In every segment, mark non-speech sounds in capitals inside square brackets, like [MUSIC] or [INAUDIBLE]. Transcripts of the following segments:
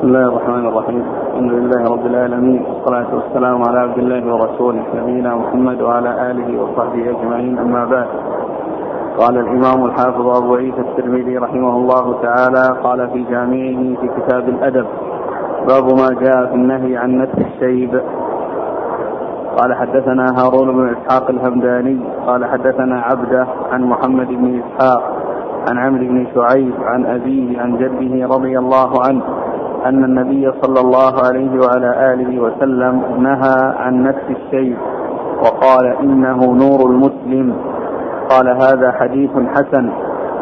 بسم الله الرحمن الرحيم. الحمد لله رب العالمين والصلاة والسلام على عبد الله ورسوله نبينا محمد وعلى آله وصحبه أجمعين أما بعد. قال الإمام الحافظ أبو عيسى الترمذي رحمه الله تعالى قال في جامعه في كتاب الأدب باب ما جاء في النهي عن نتف الشيب. قال حدثنا هارون بن إسحاق الهمداني قال حدثنا عبده عن محمد بن إسحاق عن عمرو بن شعيب عن أبيه عن جده رضي الله عنه أن النبي صلى الله عليه وعلى آله وسلم نهى عن نتف الشيب وقال إنه نور المسلم. قال هذا حديث حسن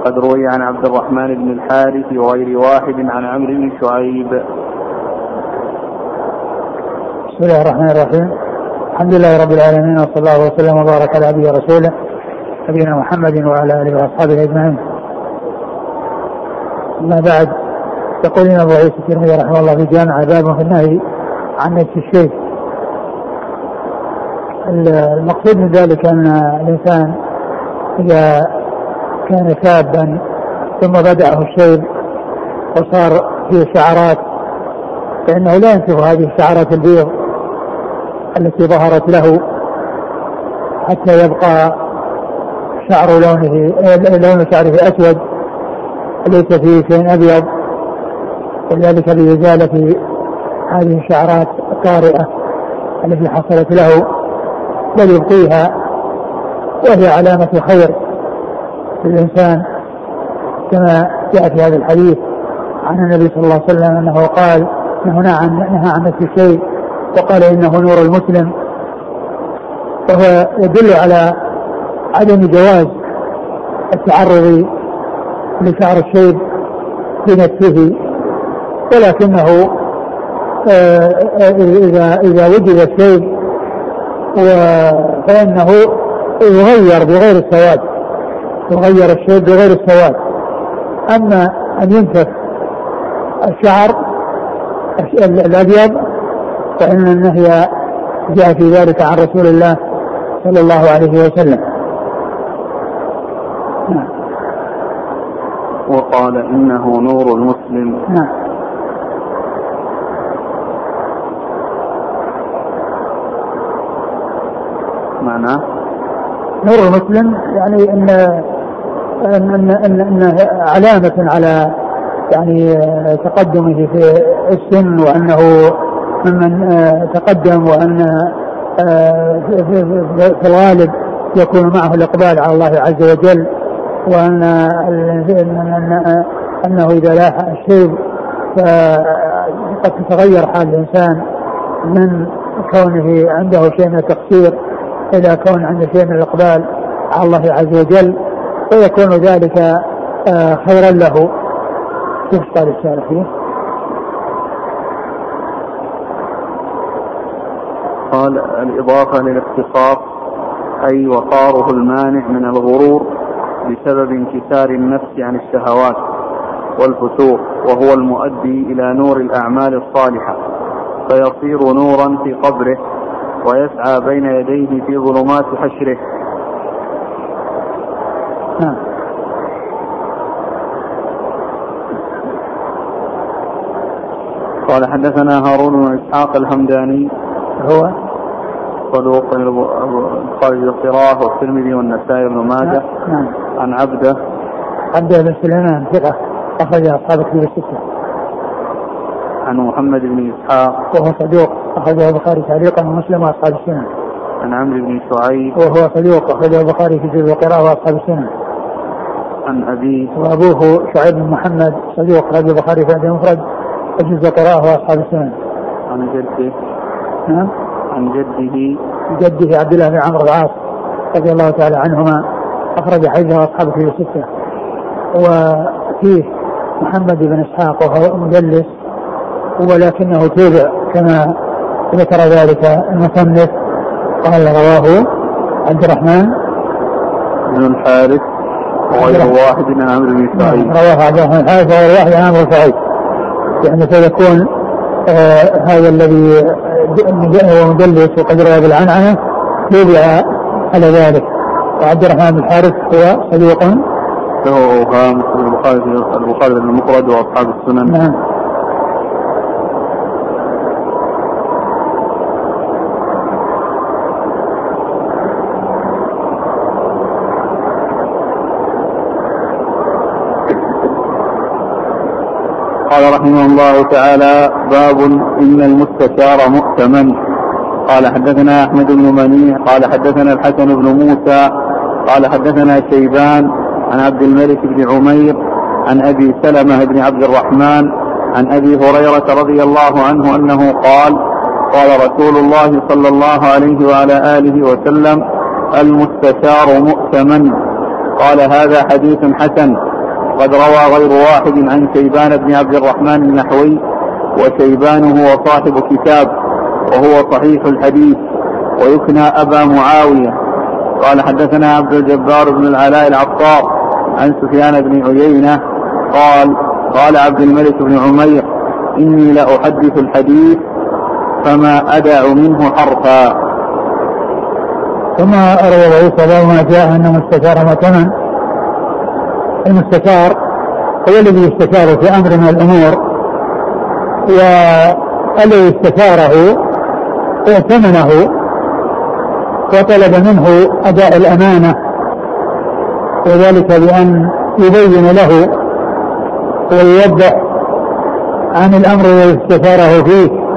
قد روي عن عبد الرحمن بن الحارث وغير واحد عن عمرو بن شعيب. بسم الله الرحمن الرحيم. الحمد لله رب العالمين وصلى الله وسلم وبارك على عبده ورسوله نبينا محمد وعلى آله وأصحابه أجمعين. أما بعد يقول الامام ابو عيسى الترمذي رحمه الله في جامع باب في النهي عن نفس الشيء. المقصود من ذلك أن الإنسان إذا كان شابا ثم بدأه الشيب وصار فيه شعرات فإنه لا ينسف هذه الشعرات البيض التي ظهرت له حتى يبقى شعر لونه لون شعره أسود ليس فيه شيء أبيض وذلك لإزالة هذه الشعرات الطارئة التي حصلت له بل يبقيها وهي علامة خير للإنسان كما جاء في هذا الحديث عن النبي صلى الله عليه وسلم أنه قال عن نهى عن نتف الشيب وقال إنه نور المسلم وهو يدل على عدم جواز التعرض لشعر الشيب بنتفه ولكنه آه، آه، إذا إذا وجد الشيب فإنه يغير بغير السواد يغير الشيب بغير السواد. أما أن ينفخ الشعر الأبيض فإن النهي جاء في ذلك عن رسول الله صلى الله عليه وسلم. نعم. وقال إنه نور المسلم نعم. معناه نور المسلم يعني ان ان ان, إن, إن علامة على يعني تقدمه في السن وأنه ممن تقدم وأن في الغالب يكون معه الإقبال على الله عز وجل وأن أنه إذا لاح الشيب فقد تتغير حال الإنسان من كونه عنده شيء من التقصير إلى كون عنده شيء من الإقبال على الله عز وجل ويكون ذلك آه، خيرا له كيف قال الشارح فيه؟ قال الإضافة للاختصاص أي وقاره المانع من الغرور بسبب انكسار النفس عن الشهوات والفسوق وهو المؤدي إلى نور الأعمال الصالحة فيصير نورا في قبره ويسعى بين يديه في ظلمات حشره. نعم. قال حدثنا هارون بن إسحاق الحمداني. هو؟ صدوق البخاري القراءة والترمذي والنسائي بن ماجه. نعم عن عبده. عبده بن سليمان ثقة أخرج أصحاب كتب الستة. عن محمد بن إسحاق. وهو صدوق. أخرجه البخاري تعليقا ومسلم وأصحاب السنن عن عمرو بن شعيب وهو صدوق أخرجه البخاري في جزء القراءة وأصحاب السنن عن أبيه وأبوه شعيب بن محمد صدوق أخرجه البخاري في المفرد وجزء القراءة وأصحاب السنن عن جده. نعم. عن جده. جده عبد الله بن عمرو العاص رضي الله تعالى عنهما أخرج حديثه أصحابه في الستة. وفيه محمد بن إسحاق وهو مدلس ولكنه تابع كما ذكر ذلك المصنف قال رواه عبد الرحمن بن الحارث وغير واحد من عمرو بن سعيد. رواه عبد الرحمن. الحارث وغير واحد من عمرو بن سعيد. يعني فيكون آه هذا الذي هو مدلس وقد روى بالعنعنة تبع على ذلك. وعبد الرحمن بن الحارث هو صديق. له أوهام البخاري البخاري بن المفرد وأصحاب السنن. نعم. رحمه الله تعالى باب إن المستشار مؤتمن. قال حدثنا أحمد بن منيع قال حدثنا الحسن بن موسى قال حدثنا شيبان عن عبد الملك بن عمير عن أبي سلمة بن عبد الرحمن عن أبي هريرة رضي الله عنه أنه قال قال رسول الله صلى الله عليه وعلى آله وسلم المستشار مؤتمن. قال هذا حديث حسن. قد روى غير واحد عن شيبان بن عبد الرحمن النحوي وشيبان هو صاحب كتاب وهو صحيح الحديث ويكنى أبا معاوية. قال حدثنا عبد الجبار بن العلاء العطار عن سفيان بن عيينة قال قال عبد الملك بن عمير إني لأحدث الحديث فما أدع منه حرفا. ثم روى عيسى ما جاء أن مستشار مؤتمن المستشار هو الذي يستشار في أمر من الأمور. والذي استشاره ائتمنه وطلب منه أداء الأمانة وذلك بأن يبين له ويوضح عن الأمر الذي استشاره فيه.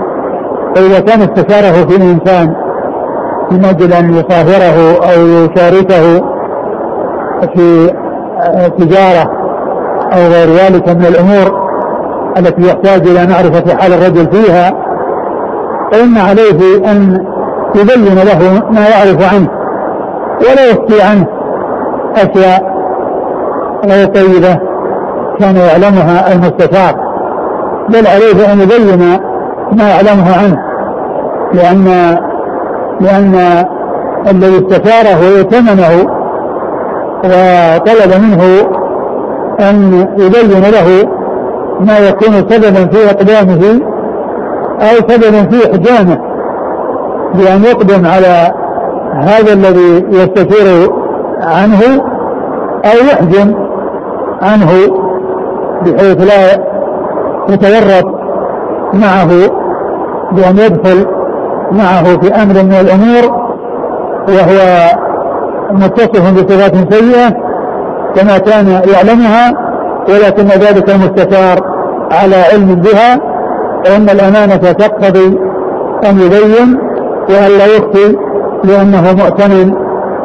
فإذا كان استشاره في الإنسان من أجل أن يصاهره أو يشاركه في تجارة أو غير ذلك من الأمور التي يحتاج إلى معرفة حال الرجل فيها فإن عليه أن يبين له ما يعرف عنه ولا يخفي عنه أشياء غير طيبة كان يعلمها المستشار بل عليه أن يبين ما يعلمه عنه لأن لأن الذي استشاره ويتمنه وطلب منه أن يبين له ما يكون سببا في إقدامه أو سببا في إحجامه بأن يقدم على هذا الذي يستشير عنه أو يحجم عنه بحيث لا يتورط معه بأن يدخل معه في أمر من الأمور وهو متصف بصفات سيئة كما كان يعلمها ولكن ذلك المستشار على علم بها فإن الأمانة تقتضي أن يبين وأن لا يخفي لأنه مؤتمن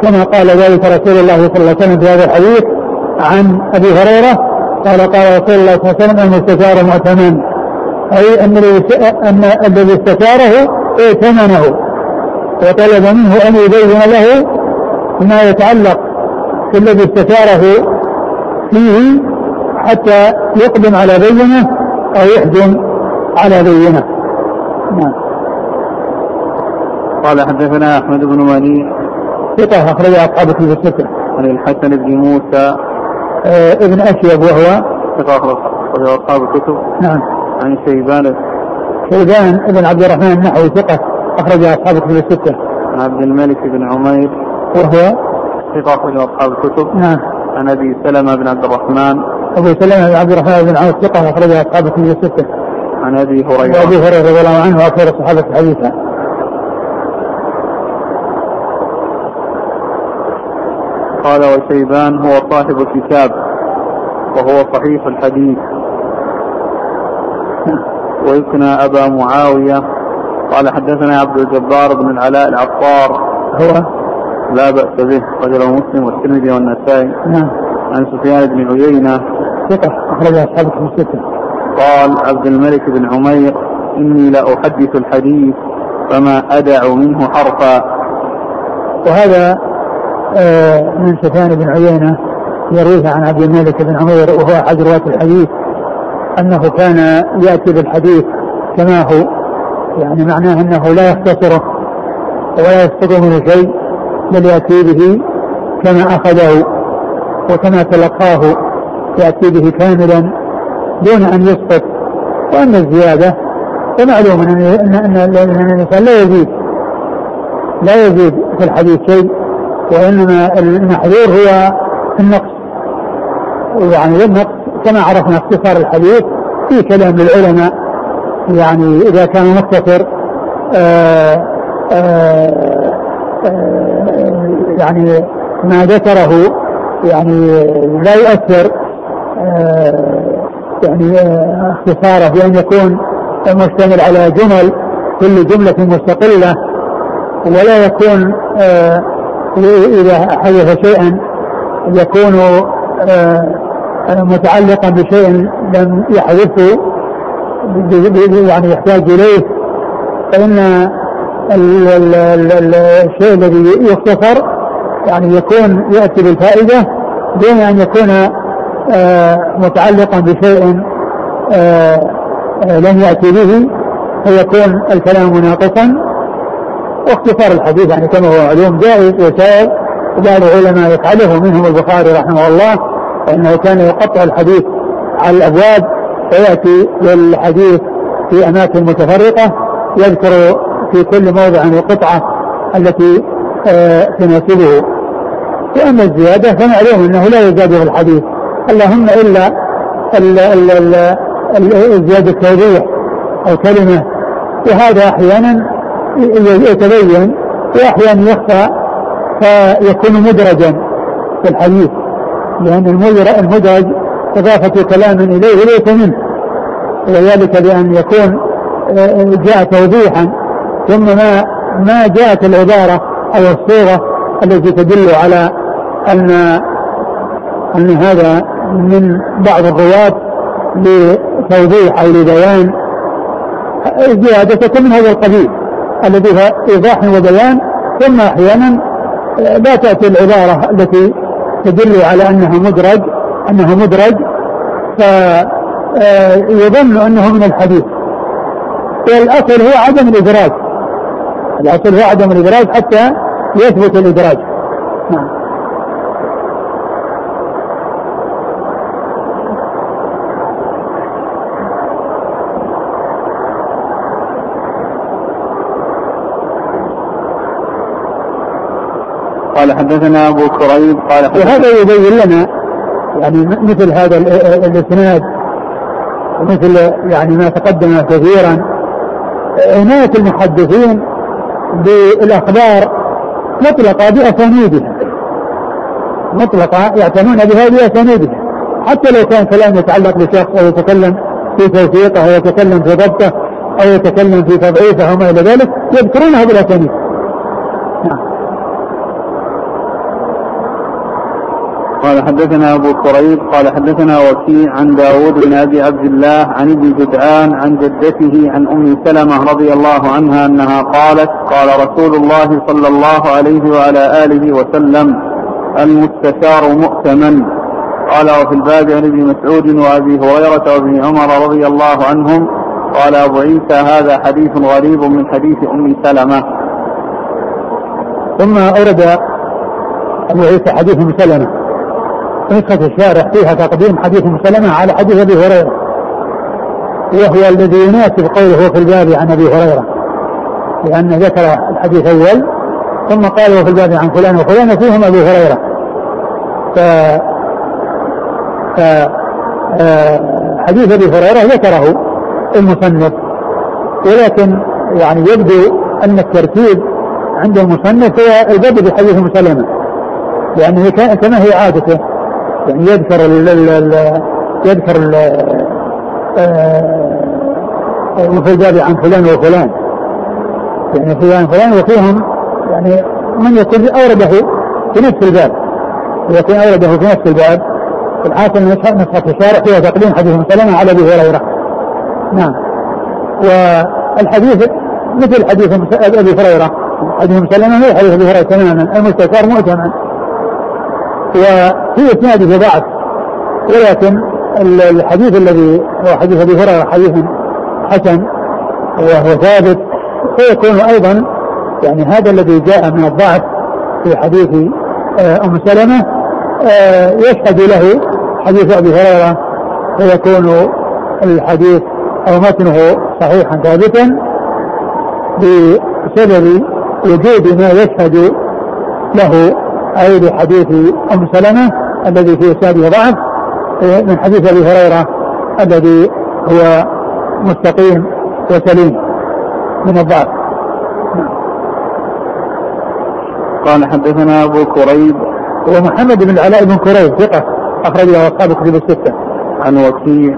كما قال ذلك رسول الله صلى الله عليه وسلم في هذا الحديث عن أبي هريرة قال قال رسول الله صلى الله عليه وسلم المستشار مؤتمن. أي أن الذي استشاره ائتمنه وطلب منه أن يبين له ما يتعلق بالذي استشاره فيه حتى يقدم على بينة أو يحجم على بينة. نعم. قال حدثنا أحمد بن منيع ثقة أخرج أصحاب في الستة عن الحسن بن موسى. آه ابن أشيب وهو ثقة أخرج أصحاب الكتب. نعم. عن شيبان. شيبان ابن عبد الرحمن النحوي ثقة أخرج أصحاب الكتب الستة عن عبد الملك بن عمير. وهو ثقة أخرج أصحاب الكتب. نعم. عن أبي سلمة بن عبد الرحمن. أبو سلمة بن عبد الرحمن بن عوف ثقة أخرج أصحاب الكتب الستة. عن أبي هريرة. وأبي هريرة رضي الله عنه وأكثر الصحابة حديثا. قال وشيبان هو صاحب الكتاب وهو صحيح الحديث. ويكنى أبا معاوية. قال حدثنا عبد الجبار بن العلاء العطار. هو لا بأس به رجله مسلم والترمذي والنسائي. نعم. عن سفيان بن عيينة. ثقة أخرج أصحاب في الستة. قال عبد الملك بن عمير إني لأحدث الحديث فما أدع منه حرفا. وهذا آه من سفيان بن عيينة. يرويه عن عبد الملك بن عمير وهو أحد رواة الحديث أنه كان يأتي بالحديث كما هو. يعني معناه أنه لا يختصره ولا يسقط منه شيء. بل يأتي به كما أخذه وكما تلقاه يأتي به كاملا دون أن يسقط وأن الزيادة ومعلوم أن أن أن الإنسان لا يزيد لا يزيد في الحديث شيء وإنما المحذور هو النقص يعني النقص كما عرفنا اختصار الحديث في كلام للعلماء يعني إذا كان مختصر يعني ما ذكره يعني لا يؤثر يعني اختصاره بأن يكون مشتمل على جمل كل جملة مستقلة ولا يكون إذا حدث شيئا يكون متعلقا بشيء لم يحدثه يعني يحتاج إليه فإن الشيء الذي يختصر يعني يكون يأتي بالفائدة دون أن يكون آه، متعلقا بشيء آه، آه، لم يأتي به فيكون الكلام ناقصا واختصار الحديث يعني كما هو معلوم جائز وسائر وبعض العلماء يفعله منهم البخاري رحمه الله فإنه كان يقطع الحديث على الأبواب فيأتي للحديث في أماكن متفرقة يذكر في كل موضع القطعة التي تناسبه وأما الزيادة فمعلوم أنه لا يزاد في الحديث. اللهم إلا زيادة توضيح أو كلمة. وهذا أحيانا يتبين وأحيانا يخفى فيكون مدرجا في الحديث. لأن المدرج إضافة كلام إليه ليس منه. وذلك بأن يكون جاء توضيحا. ثم ما ما جاءت العبارة أو الصورة التي تدل على أن أن هذا من بعض الرواة لتوضيح أو لبيان زيادة من هذا القبيل الذي هو إيضاح وبيان. ثم أحيانا لا تأتي العبارة التي تدل على أنها مدرج أنه مدرج فيظن أنه من الحديث. والأصل هو عدم الإدراج الأصل هو عدم الإدراج حتى يثبت الإدراج. نعم. قال حدثنا أبو كريب قال وهذا يبين لنا يعني مثل هذا الإسناد مثل يعني ما تقدم كثيرا. عناية المحدثين بالأخبار مطلقة بأسانيدها. مطلقة يعتنون بها بأسانيدها. حتى لو كان كلام يتعلق بشخص أو يتكلم في توثيقه أو يتكلم في ضبطه أو يتكلم في تضعيفه وما إلى ذلك يذكرونها بالأسانيد نعم قال حدثنا أبو كريب قال حدثنا وكيع عن داود بن أبي عبد الله عن ابن جدعان عن جدته عن أم سلمة رضي الله عنها أنها قالت قال رسول الله صلى الله عليه وعلى آله وسلم المستشار مؤتمن. قال وفي الباب عن ابن مسعود وأبي هريرة وابن عمر رضي الله عنهم. قال أبو عيسى هذا حديث غريب من حديث أم سلمة. ثم أورد أبو عيسى حديث أم سلمة. نسخة الشارح فيها تقديم حديث مسلمة على حديث أبي هريرة. وهو الذي يناسب قوله في الباب عن أبي هريرة. لأنه ذكر الحديث الأول ثم قال وفي الباب عن فلان وفلان وفيهم أبي هريرة. ف حديث أبي هريرة ذكره المصنف. ولكن يعني يبدو أن الترتيب عند المصنف هو البدء بحديث مسلمة. لأنه كما هي عادته. يعني يذكر يذكر ال وفي الباب عن فلان وفلان. يعني فلان وفلان وفيهم يعني من يكون أورده في نفس الباب. يكون أورده في نفس الباب. الحاصل نسخة الشارع فيها تقديم حديث سلمة على أبي هريرة. نعم. والحديث مثل حديث أبي هريرة. حديث سلمة هو حديث أبي هريرة تماما. المستشار مؤتمن. وفي اسناده ضعف ولكن الحديث الذي هو حديث أبي هريرة حديث حسن وهو ثابت. فيكون أيضا يعني هذا الذي جاء من الضعف في حديث آه، أم سلمة آه، يشهد له حديث أبي هريرة. فيكون الحديث أو متنه صحيحا ثابتا بسبب وجود ما يشهد له أي لحديث أم سلمة الذي في إسناده ضعف من حديث أبي هريرة الذي هو مستقيم وسليم من الضعف. قال حدثنا أبو كريب. ومحمد بن العلاء بن كريب ثقة أخرج له أصحاب كتب الستة. عن وكيع.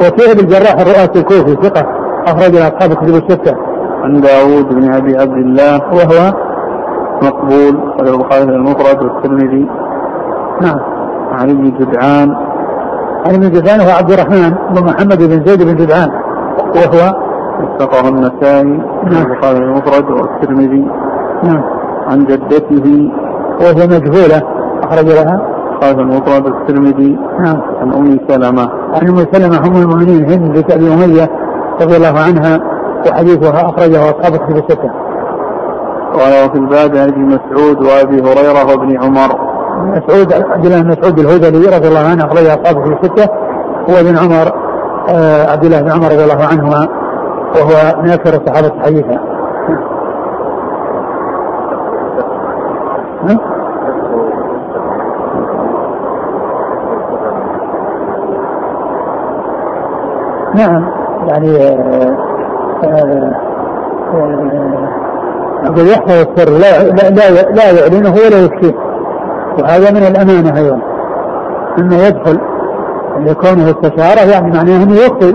وفيه بالجراح الرؤاسي الكوفي ثقة أخرج أصحاب الكتب الستة. عن داوود بن أبي عبد الله. وهو مقبول وله البخاري المفرد والترمذي. نعم. عن ابن جدعان عن ابن جدعان هو عبد الرحمن بن محمد بن زيد بن جدعان وهو وثقه النسائي نعم. البخاري المفرد والترمذي نعم عن جدته وهي مجهولة أخرج لها البخاري المفرد والترمذي نعم عن أم سلمة عن أم سلمة ام المؤمنين هند بنت أبي أمية رضي الله عنها وحديثها أخرجه أصحاب الكتب الستة. قال وفي الباب عن ابن مسعود وأبي هريرة وابن عمر. مسعود عبد الله بن مسعود الهذلي رضي الله عنه أخرجه اصحاب الكتب الستة. وابن عمر آه عبد الله بن عمر رضي الله عنهما وهو من أكثر الصحابة حديثا. نعم يعني آه، آه، آه، أقول يحفظ السر لا لا لا, لا يعلنه ولا يكفيه. وهذا من الأمانة أيضا. أنه يدخل لكونه استشارة يعني معناه أنه يخطي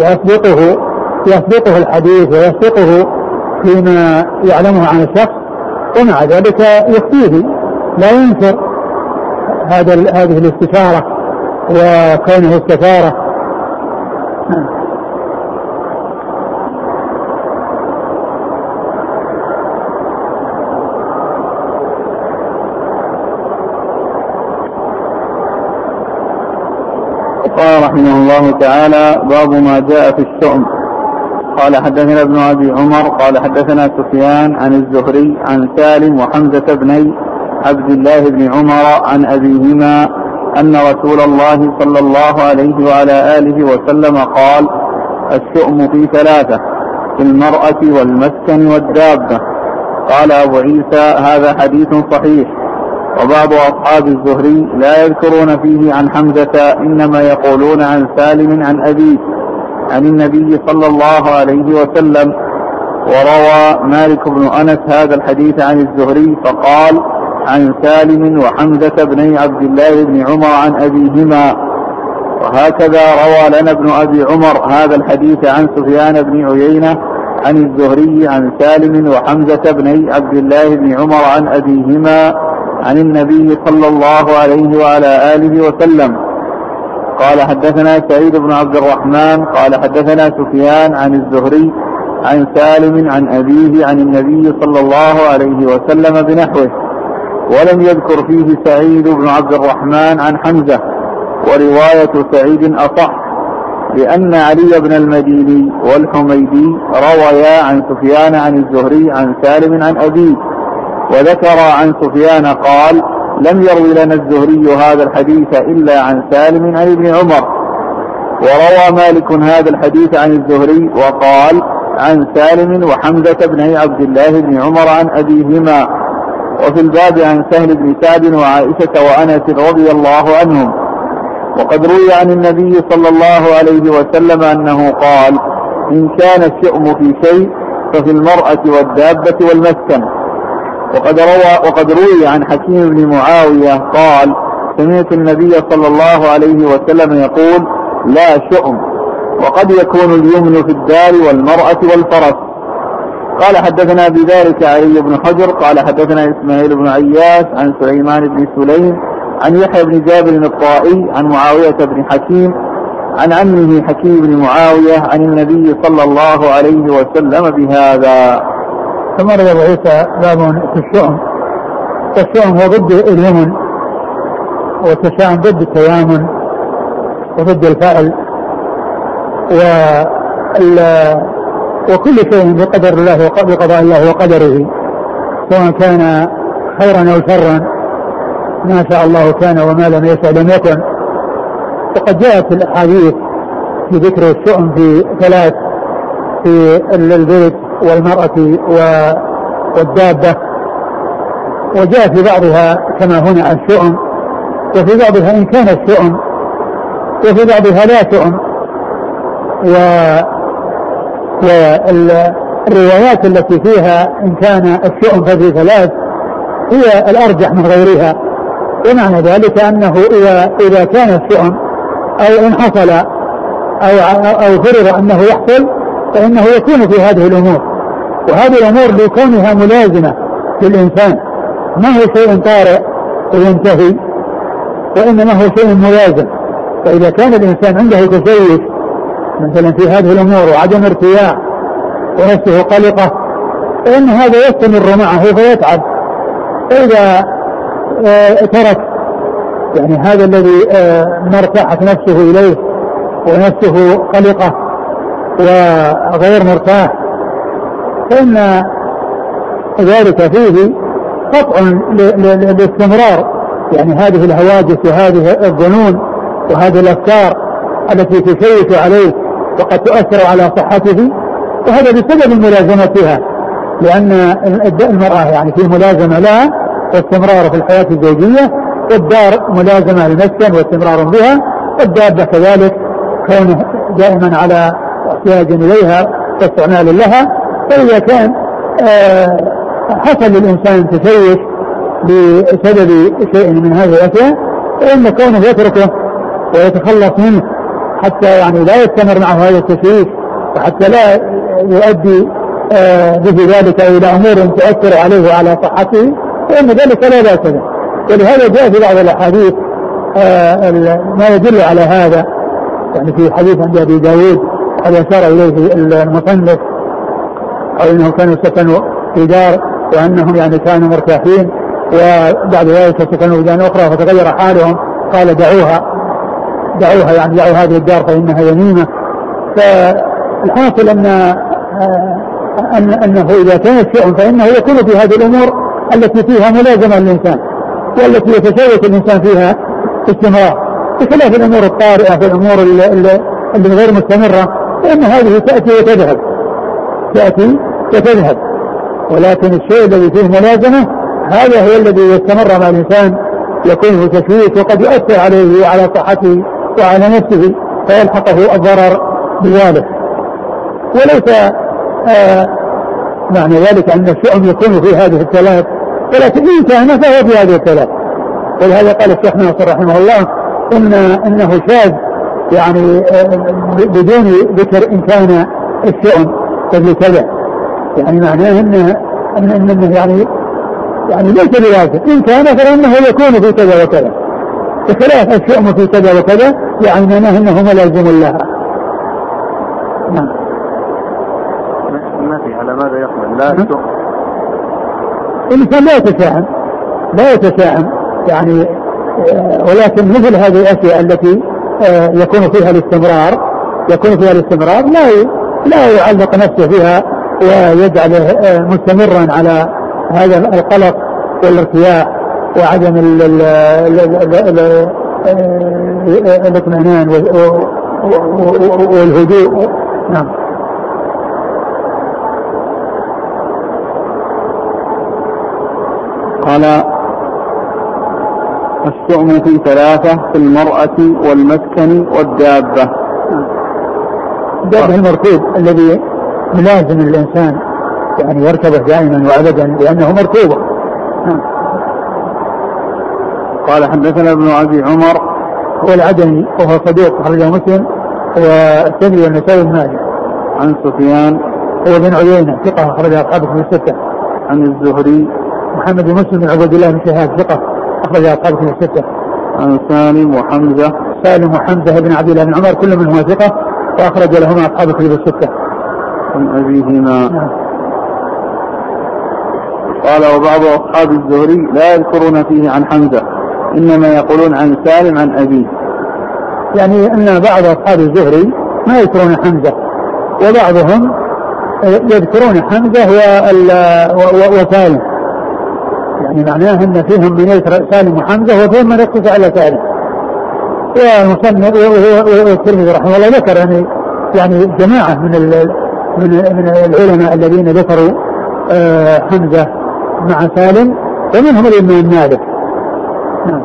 ويسبقه يسبقه الحديث ويسبقه فيما يعلمه عن الشخص ومع ذلك يخفيه. لا ينكر هذا هذه الاستشارة وكونه استشارة قال رحمه الله تعالى باب ما جاء في الشؤم. قال حدثنا ابن أبي عمر قال حدثنا سفيان عن الزهري عن سالم وحمزة بني عبد الله بن عمر عن أبيهما أن رسول الله صلى الله عليه وعلى آله وسلم قال الشؤم في ثلاثة في المرأة والمسكن والدابة. قال أبو عيسى هذا حديث صحيح. وبعض أصحاب الزهري لا يذكرون فيه عن حمزة إنما يقولون عن سالم عن أبيه عن النبي صلى الله عليه وسلم. وروى مالك بن أنس هذا الحديث عن الزهري فقال عن سالم وحمزة بن عبد الله بن عمر عن أبيهما. وهكذا روى لنا ابن أبي عمر هذا الحديث عن سفيان بن عيينة عن الزهري عن سالم وحمزة بن عبد الله بن عمر عن أبيهما عن النبي صلى الله عليه وعلى آله وسلم. قال حدثنا سعيد بن عبد الرحمن قال حدثنا سفيان عن الزهري عن سالم عن أبيه عن النبي صلى الله عليه وسلم بنحوه. ولم يذكر فيه سعيد بن عبد الرحمن عن حمزة. ورواية سعيد أصح. لأن علي بن المديني والحميدي رويا عن سفيان عن الزهري عن سالم عن أبيه وذكر عن سفيان قال لم يروي لنا الزهري هذا الحديث إلا عن سالم عن ابن عمر. وروى مالك هذا الحديث عن الزهري وقال عن سالم وحمزة بن عبد الله بن عمر عن أبيهما وفي الباب عن سهل بن سعد وعائشة وأنس رضي الله عنهم. وقد روي عن النبي صلى الله عليه وسلم أنه قال إن كان الشؤم في شيء ففي المرأة والدابة والمسكن. وقد روى وقد روي عن حكيم بن معاوية قال سمعت النبي صلى الله عليه وسلم يقول لا شؤم. وقد يكون اليمن في الدار والمرأة والفرس. قال حدثنا بذلك علي بن حجر قال حدثنا إسماعيل بن عياش عن سليمان بن سليم عن يحيى بن جابر الطائي عن معاوية بن حكيم عن عمه حكيم بن معاوية عن النبي صلى الله عليه وسلم بهذا. ثم روى عيسى باب في الشؤم. والشؤم هو ضد اليمن والتشاؤم ضد التيامن وضد الفعل و وكل شيء بقدر الله بقضاء الله وقدره سواء كان خيرا أو شرا. ما شاء الله كان وما لم يشاء لم يكن. وقد جاءت الأحاديث في ذكر الشؤم في ثلاث في البيت والمرأة والدابة. وجاء في بعضها كما هنا الشؤم وفي بعضها إن كان الشؤم وفي بعضها لا شؤم. و والروايات التي فيها إن كان الشؤم ففي ثلاث هي الأرجح من غيرها. ومعنى ذلك أنه إذا إذا كان الشؤم أو إن حصل أو أو فرض أنه يحصل فإنه يكون في هذه الأمور. وهذه الأمور لكونها ملازمة للإنسان. ما هو شيء طارئ وينتهي وإنما هو شيء ملازم. فإذا كان الإنسان عنده تسيس مثلا في هذه الأمور وعدم ارتياح ونفسه قلقة فإن هذا يستمر معه فيتعب فإذا آه، ترك. يعني هذا الذي آه، ما ارتاحت نفسه إليه ونفسه قلقة وغير مرتاح. فإن ذلك فيه قطع للاستمرار يعني هذه الهواجس وهذه الظنون وهذه الأفكار التي تشيش عليه وقد تؤثر على صحته وهذا بسبب ملازمتها لأن المرأة يعني في ملازمة لها واستمرار في الحياة الزوجية والدار ملازمة للمسكن واستمرار بها والدابة كذلك كونه دائما على احتياج إليها واستعمال لها فإذا كان آه، حصل للإنسان تشيش بسبب شيء من هذه الأشياء فإن كونه يتركه ويتخلص منه حتى يعني لا يستمر معه هذا التشويش وحتى لا يؤدي آه، به ذلك إلى أمور تؤثر عليه وعلى صحته فإن ذلك لا بأس به. ولهذا جاء في بعض الأحاديث آه، ما يدل على هذا. يعني في حديث عند أبي داود قد أشار إليه المصنف أو أنه كانوا سكنوا في دار وأنهم يعني كانوا مرتاحين وبعد ذلك سكنوا في دار أخرى فتغير حالهم قال دعوها. دعوها يعني دعوا هذه الدار فإنها يميمة فالحاصل أن أن أنه إذا كان فإنه يكون في هذه الأمور التي فيها ملازمة للإنسان والتي يتشوك الإنسان فيها استمرار. بخلاف الأمور الطارئة في اللي غير مستمرة فإن هذه تأتي وتذهب. تأتي وتذهب. ولكن الشيء الذي فيه ملازمة هذا هو الذي يستمر مع الإنسان يكون تشويش وقد يؤثر عليه وعلى صحته وعلى نفسه فيلحقه الضرر بذلك. وليس آه معنى ذلك أن الشؤم يكون في هذه الثلاث ولكن إن كان فهو في هذه الثلاث. ولهذا قال الشيخ ناصر رحمه الله إن إنه شاذ يعني بدون ذكر إن كان الشؤم قبل كذا يعني معناه انه انه يعني يعني ليس بواجب. إن كان فإنه يكون في كذا وكذا. بخلاف الشؤم في كذا وكذا يعني معناه إنه ملازم لها نعم ما في على ماذا يقبل؟ لا نعم. الإنسان لا يتشائم لا يتشائم يعني آه، ولكن مثل هذه الأشياء التي آه، يكون فيها الاستمرار يكون فيها الاستمرار لا لا يعلق نفسه فيها ويجعله آه، مستمرا على هذا القلق والارتياح وعدم الاطمئنان والهدوء. نعم. قال الشؤم في ثلاثة في المرأة والمسكن والدابة. الدابة المركوب الذي ملازم للإنسان يعني يركبه دائما وأبدا لأنه مركوبه نعم. قال حدثنا ابن أبي عمر. هو العدني وهو صديق أخرجه مسلم والثاني والنسائي بن ماجه عن سفيان. هو بن عيينة ثقة أخرج أصحابه في الستة. عن الزهري. محمد بن مسلم بن عبد الله بن شهاب ثقة أخرج أصحابه في الستة عن سالم وحمزة سالم وحمزة بن عبد الله بن عمر كل منهما ثقة وأخرج لهما أصحاب الكتب الستة. عن أبيهما. نعم. قال وبعض أصحاب الزهري لا يذكرون فيه عن حمزة إنما يقولون عن سالم عن أبيه. يعني أن بعض أصحاب الزهري ما يذكرون حمزة وبعضهم يذكرون حمزة وسالم يعني معناه أن فيهم من يذكر سالم وحمزة وفيهم من يقتصر على سالم ومصنف والترمذي رحمه الله ذكر يعني يعني جماعة من من من العلماء الذين ذكروا آه، حمزة مع سالم ومنهم الإمام مالك. نعم.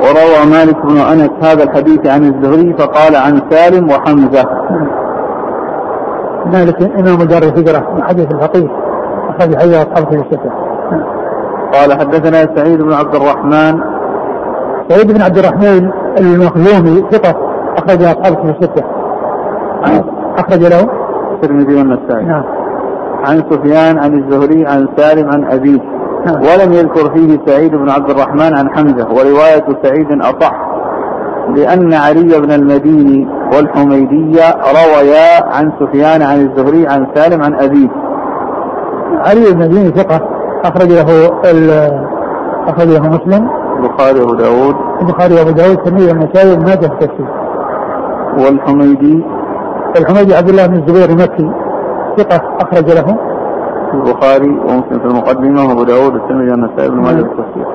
وروى مالك بن أنس هذا الحديث عن الزهري فقال عن سالم وحمزة. نعم. مالك إمام دار الهجرة من حديث الفقيه أخرج حديث أصحاب الستة قال حدثنا سعيد بن عبد الرحمن. سعيد بن عبد الرحمن المخزومي ثقة أخرج أصحاب في الستة أخرج له. الترمذي والنسائي. نعم. عن سفيان عن الزهري عن سالم عن أبيه. نعم. ولم يذكر فيه سعيد بن عبد الرحمن عن حمزة. ورواية سعيد أصح. لأن علي بن المديني والحميدي رويا عن سفيان عن الزهري عن سالم عن أبيه. علي بن المديني ثقة. أخرج له ال- أخرج له مسلم. البخاري وأبو داود. البخاري وأبو داود الترمذي والنسائي وابن ماجه التفسير. والحميدي. الحميدي عبد الله بن الزبير المكي. ثقة أخرج له. البخاري ومسلم في المقدمة وأبو داود والترمذي والنسائي بن ماجه في التفسير.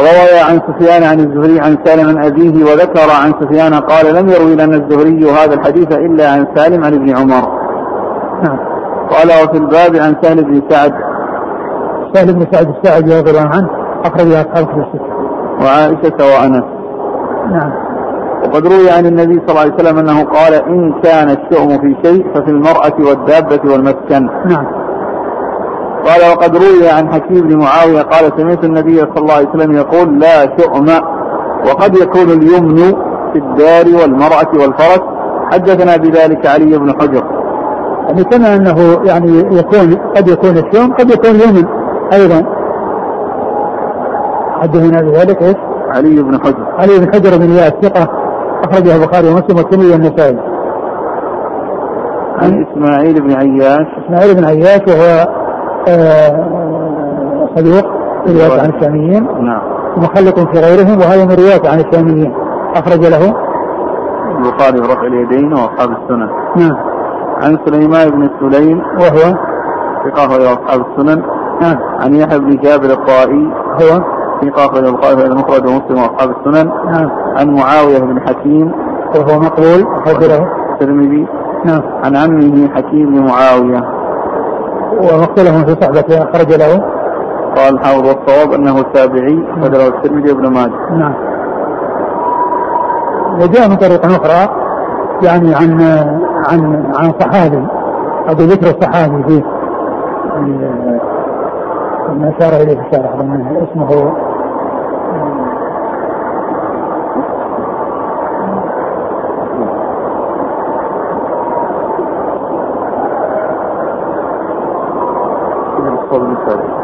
روى عن سفيان عن الزهري عن سالم عن أبيه وذكر عن سفيان قال لم يروي لنا الزهري هذا الحديث إلا عن سالم عن ابن عمر. نعم. قال وفي الباب عن سهل بن سعد. سهل بن سعد الساعدي رضي الله عنه أخرج أصحاب في الستة. وعائشة وأنس نعم. وقد روي عن النبي صلى الله عليه وسلم أنه قال إن كان الشؤم في شيء ففي المرأة والدابة والمسكن. نعم. قال وقد روي عن حكيم بن معاوية قال سمعت النبي صلى الله عليه وسلم يقول لا شؤم. وقد يكون اليمن في الدار والمرأة والفرس. حدثنا بذلك علي بن حجر. يعني كما أنه يعني يكون قد يكون الشوم قد يكون اليمن أيضا. حدثنا بذلك إيش؟ علي بن حجر. علي بن حجر بن إياس ثقة أخرجه البخاري ومسلم والترمذي والنسائي. عن إسماعيل بن عياش. إسماعيل بن عياش وهو آه، صدوق في رواية عن الشاميين. نعم. ومخلق في غيرهم وهذا من رواية عن الشاميين. أخرج له. البخاري رفع اليدين وأصحاب السنن. نعم. عن سليمان بن سليم وهو ثقة أخرج أصحاب السنن. نعم. عن يحيى بن جابر الطائي هو ثقة أخرج البخاري في المفرد ومسلم وأصحاب السنن. نعم. عن معاوية بن حكيم وهو مقبول أخرج له الترمذي نعم. عن عمه حكيم بن معاوية. ومختلف في صحبته أخرج له. قال الحافظ والصواب أنه تابعي أخرجه الترمذي وابن ماجه. نعم. وجاء من طريق أخرى. يعني عن عن عن صحابي أو ذكر الصحابي ال- ما في الشارع لأن اسمه الصواب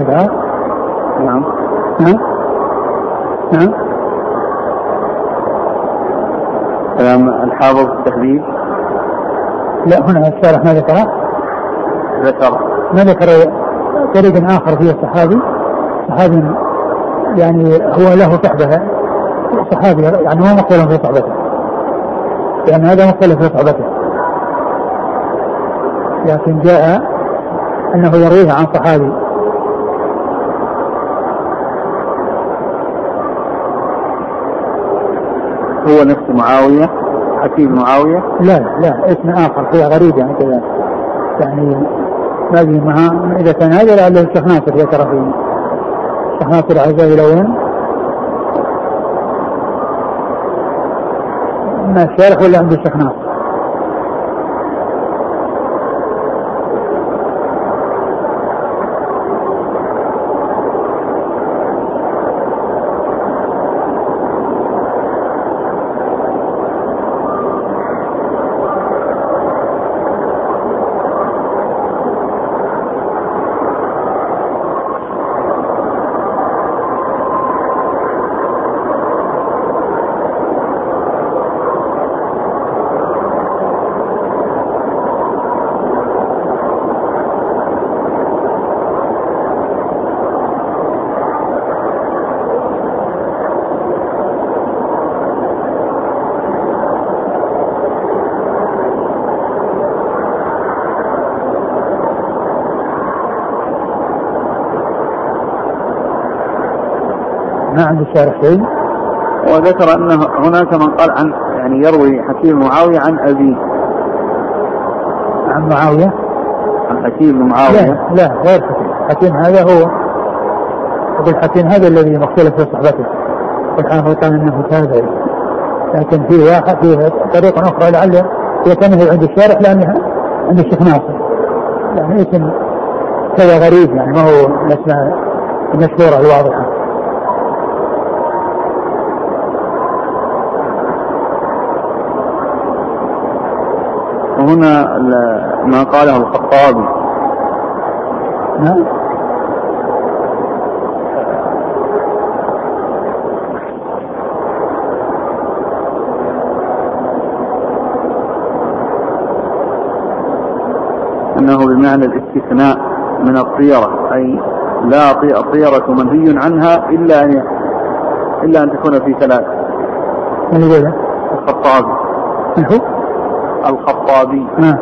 بعد نعم. نعم. نعم. كلام الحافظ التحديد لا هنا الشارح ما ذكره ذكر. ما ذكر طريق آخر فيه الصحابي؟ صحابي يعني هو له صحبة. صحابي يعني هو مختلف في صحبته لأن هذا مختلف في صحبته. لكن جاء أنه يرويه عن صحابي. هو نفس معاوية حكيم معاوية؟ لا لا اسم آخر غريب يعني كذا. يعني ما أدري ما إذا كان هذا لعله الشيخ ناصر ذكر فيه الشيخ ناصر عزائي الأول ما الشارح ولا عند الشيخ ناصر؟ عند الشارح شيء وذكر أنه هناك من قال عن يعني يروي حكيم معاوية عن أبيه. عن معاوية؟ عن حكيم معاوية. لا لا غير حكيم. حكيم هذا هو. يقول حكيم هذا الذي مختلف في صحبته. والحافظ قال إنه تابعي لكن في واحد في طريقة أخرى لعل هي تنهي عند الشارح لأنها عند الشيخ ناصر. يعني اسم كذا غريب يعني ما هو الأسماء المشهورة الواضحة. وهنا ما قاله الخطابي نعم أنه بمعنى الاستثناء من الطيرة أي لا طيرة منهي عنها إلا أن إلا أن تكون في ثلاث. من يقول الخطابي. من هو؟ الخطابي. نعم.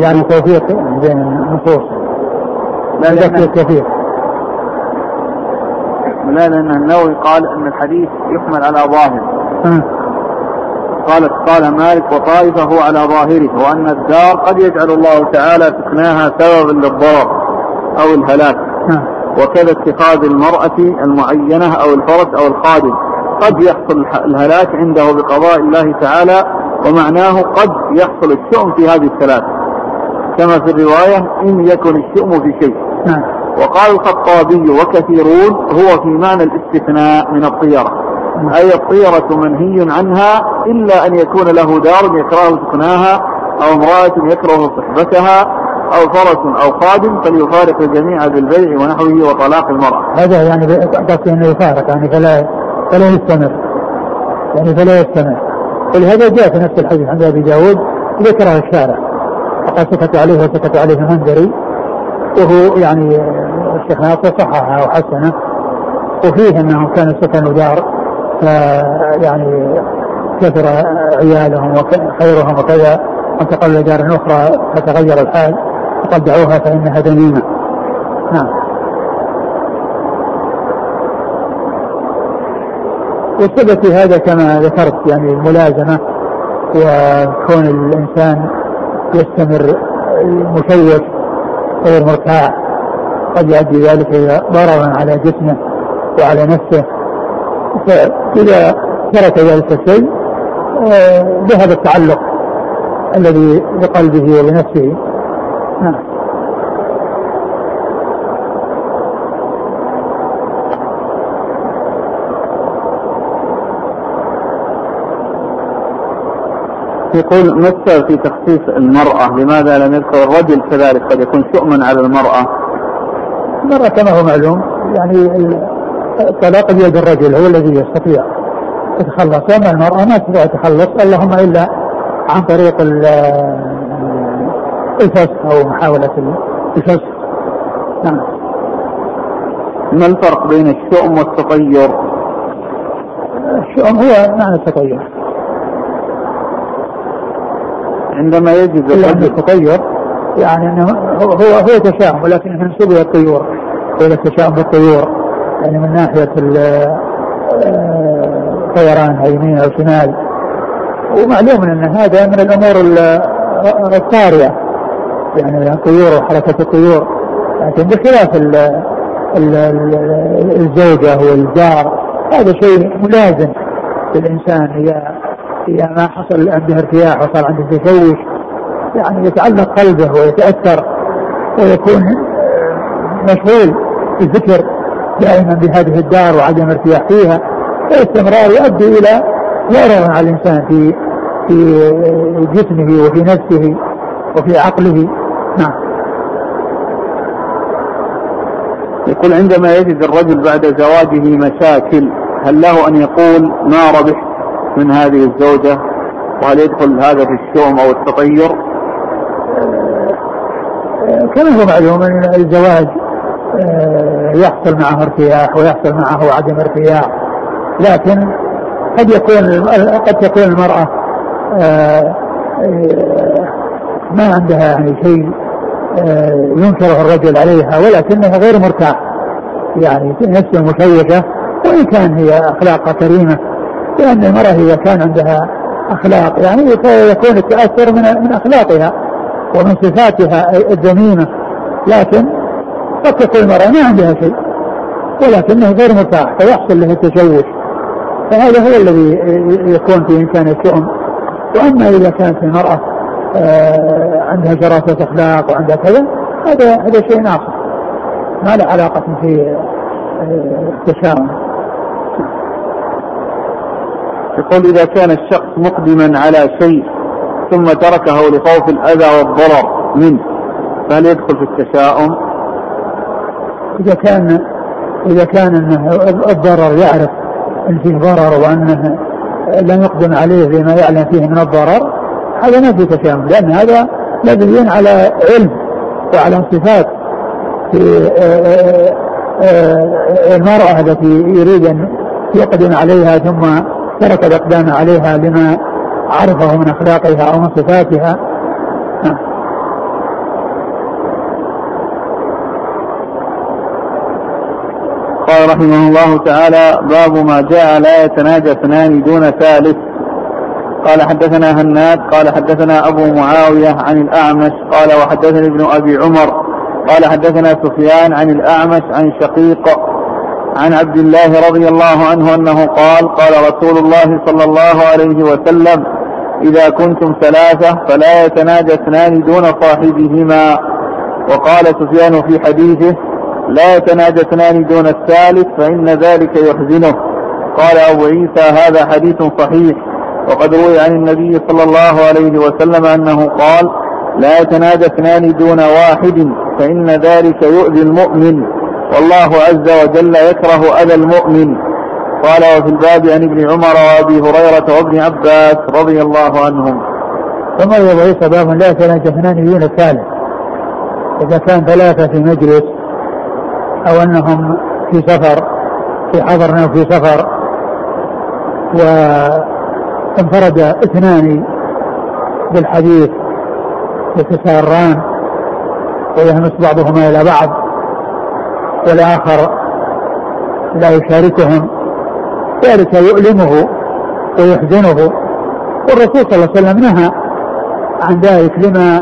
يعني توفيق بين النصوص. لا لا كثير. لا لأن النووي قال أن الحديث يحمل على ظاهر. آه. قالت قال مالك وطائفة هو على ظاهره وأن الدار قد يجعل الله تعالى سكناها سببا للضرر أو الهلاك نعم. وكذا اتخاذ المرأة المعينة أو الفرس أو الخادم قد يحصل الهلاك عنده بقضاء الله تعالى ومعناه قد يحصل الشؤم في هذه الثلاث كما في الرواية إن يكن الشؤم في شيء نعم. وقال الخطابي وكثيرون هو في معنى الاستثناء من الطيرة أي الطيرة منهي عنها إلا أن يكون له دار يكره سكناها أو امرأة يكره صحبتها أو فرس أو خادم فليفارق الجميع بالبيع ونحوه وطلاق المرأة. هذا يعني قصدي أنه يفارق يعني فلا فلا يستمر. يعني فلا يستمر. ولهذا جاء في نفس الحديث عند أبي داود ذكره الشارع. فقد سكت عليه وسكت عليه المنذري. وهو يعني الشيخ ناصر صححه وحسنه. وفيه أنه كان سكنوا دار يعني كثر عيالهم وخيرهم وكذا. انتقلوا دار أخرى فتغير الحال. فقد دعوها فإنها ذميمة. نعم. والسبب في هذا كما ذكرت يعني الملازمة وكون الإنسان يستمر مشوش غير مرتاح. قد يؤدي ذلك إلى ضررا على جسمه وعلى نفسه. فإذا ترك ذلك الشيء آه، ذهب التعلق الذي بقلبه وبنفسه نعم. يقول مثل في تخصيص المرأة لماذا لم يذكر الرجل كذلك قد يكون شؤما على المرأة. المرأة كما هو معلوم يعني الطلاق بيد الرجل هو الذي يستطيع يتخلص اما المرأة ما تستطيع تتخلص اللهم إلا عن طريق الفسخ أو محاولة الفسخ. نعم. ما الفرق بين الشؤم والتطير؟ الشؤم هو معنى التطير. عندما يجد الرجل التطير يعني إنه هو هو, تشاؤم ولكن منسوب إلى الطيور إلى التشاؤم بالطيور يعني من ناحية الطيران آه، يمين أو شمال. ومعلوم أن هذا من الأمور الطارئة يعني الطيور وحركة الطيور. لكن بخلاف الزوجة والجار هذا شيء ملازم للإنسان إذا إذا ما حصل عنده ارتياح وصار عنده تشوش يعني يتعلق قلبه ويتأثر ويكون مشغول بالفكر دائما بهذه الدار وعدم ارتياح فيها. فالاستمرار يؤدي إلى ضرر على الإنسان في في جسمه وفي نفسه وفي عقله. نعم. يقول عندما يجد الرجل بعد زواجه مشاكل هل له أن يقول ما ربحت من هذه الزوجة وهل يدخل هذا في الشؤم أو التطير؟ كما هو معلوم أن الزواج آه، يحصل معه ارتياح ويحصل معه عدم ارتياح لكن قد يكون قد تكون المرأة آه، آه، ما عندها يعني شيء ينكره الرجل عليها ولكنها غير مرتاح يعني نفس مشوشة وإن كان هي أخلاقها كريمة لأن المرأة إذا كان عندها أخلاق. يعني يكون التأثر من من أخلاقها ومن صفاتها الذميمة لكن قد تكون المرأة ما عندها شيء ولكنه غير متاح فيحصل له التشوش. فهذا هو الذي يكون في إمكان الشؤم. وأما إذا كانت المرأة آه، عندها شراسة أخلاق وعندها كذا هذا هذا شيء آخر. ما له علاقة في آه، التشاؤم. يقول إذا كان الشخص مقدما على شيء ثم تركه لخوف الأذى والضرر منه فهل يدخل في التشاؤم؟ إذا كان إذا كان أنه الضرر يعرف أن فيه ضرر وأنه لم يقدم عليه بما يعلم فيه من الضرر هذا ما في تشاؤم لأن هذا مبني على علم وعلى صفات في آه، آه، آه، المرأة التي يريد أن يقدم عليها ثم ترك الإقدام عليها لما عرفه من أخلاقها أو من صفاتها. قال رحمه الله تعالى باب ما جاء لا يتناجى اثنان دون ثالث. قال حدثنا هناد قال حدثنا أبو معاوية عن الأعمش قال وحدثني ابن أبي عمر قال حدثنا سفيان عن الأعمش عن شقيق عن عبد الله رضي الله عنه أنه قال قال رسول الله صلى الله عليه وسلم إذا كنتم ثلاثة فلا يتناجى اثنان دون صاحبهما. وقال سفيان في حديثه لا يتناجى اثنان دون الثالث فإن ذلك يحزنه. قال أبو عيسى هذا حديث صحيح. وقد روي عن النبي صلى الله عليه وسلم أنه قال لا يتناجى اثنان دون واحد فإن ذلك يؤذي المؤمن. والله عز وجل يكره أذى المؤمن قال وفي الباب عن ابن عمر وأبي هريرة وابن عباس رضي الله عنهم. ثم عيسى باب لا دون الثالث. إذا كان ثلاثة في مجلس أو أنهم في سفر في حضر أو في سفر وانفرد اثنان بالحديث يتساران ويهمس بعضهما إلى بعض والاخر لا يشاركهم ذلك يؤلمه ويحزنه. والرسول صلى الله عليه وسلم نهى عن ذلك لما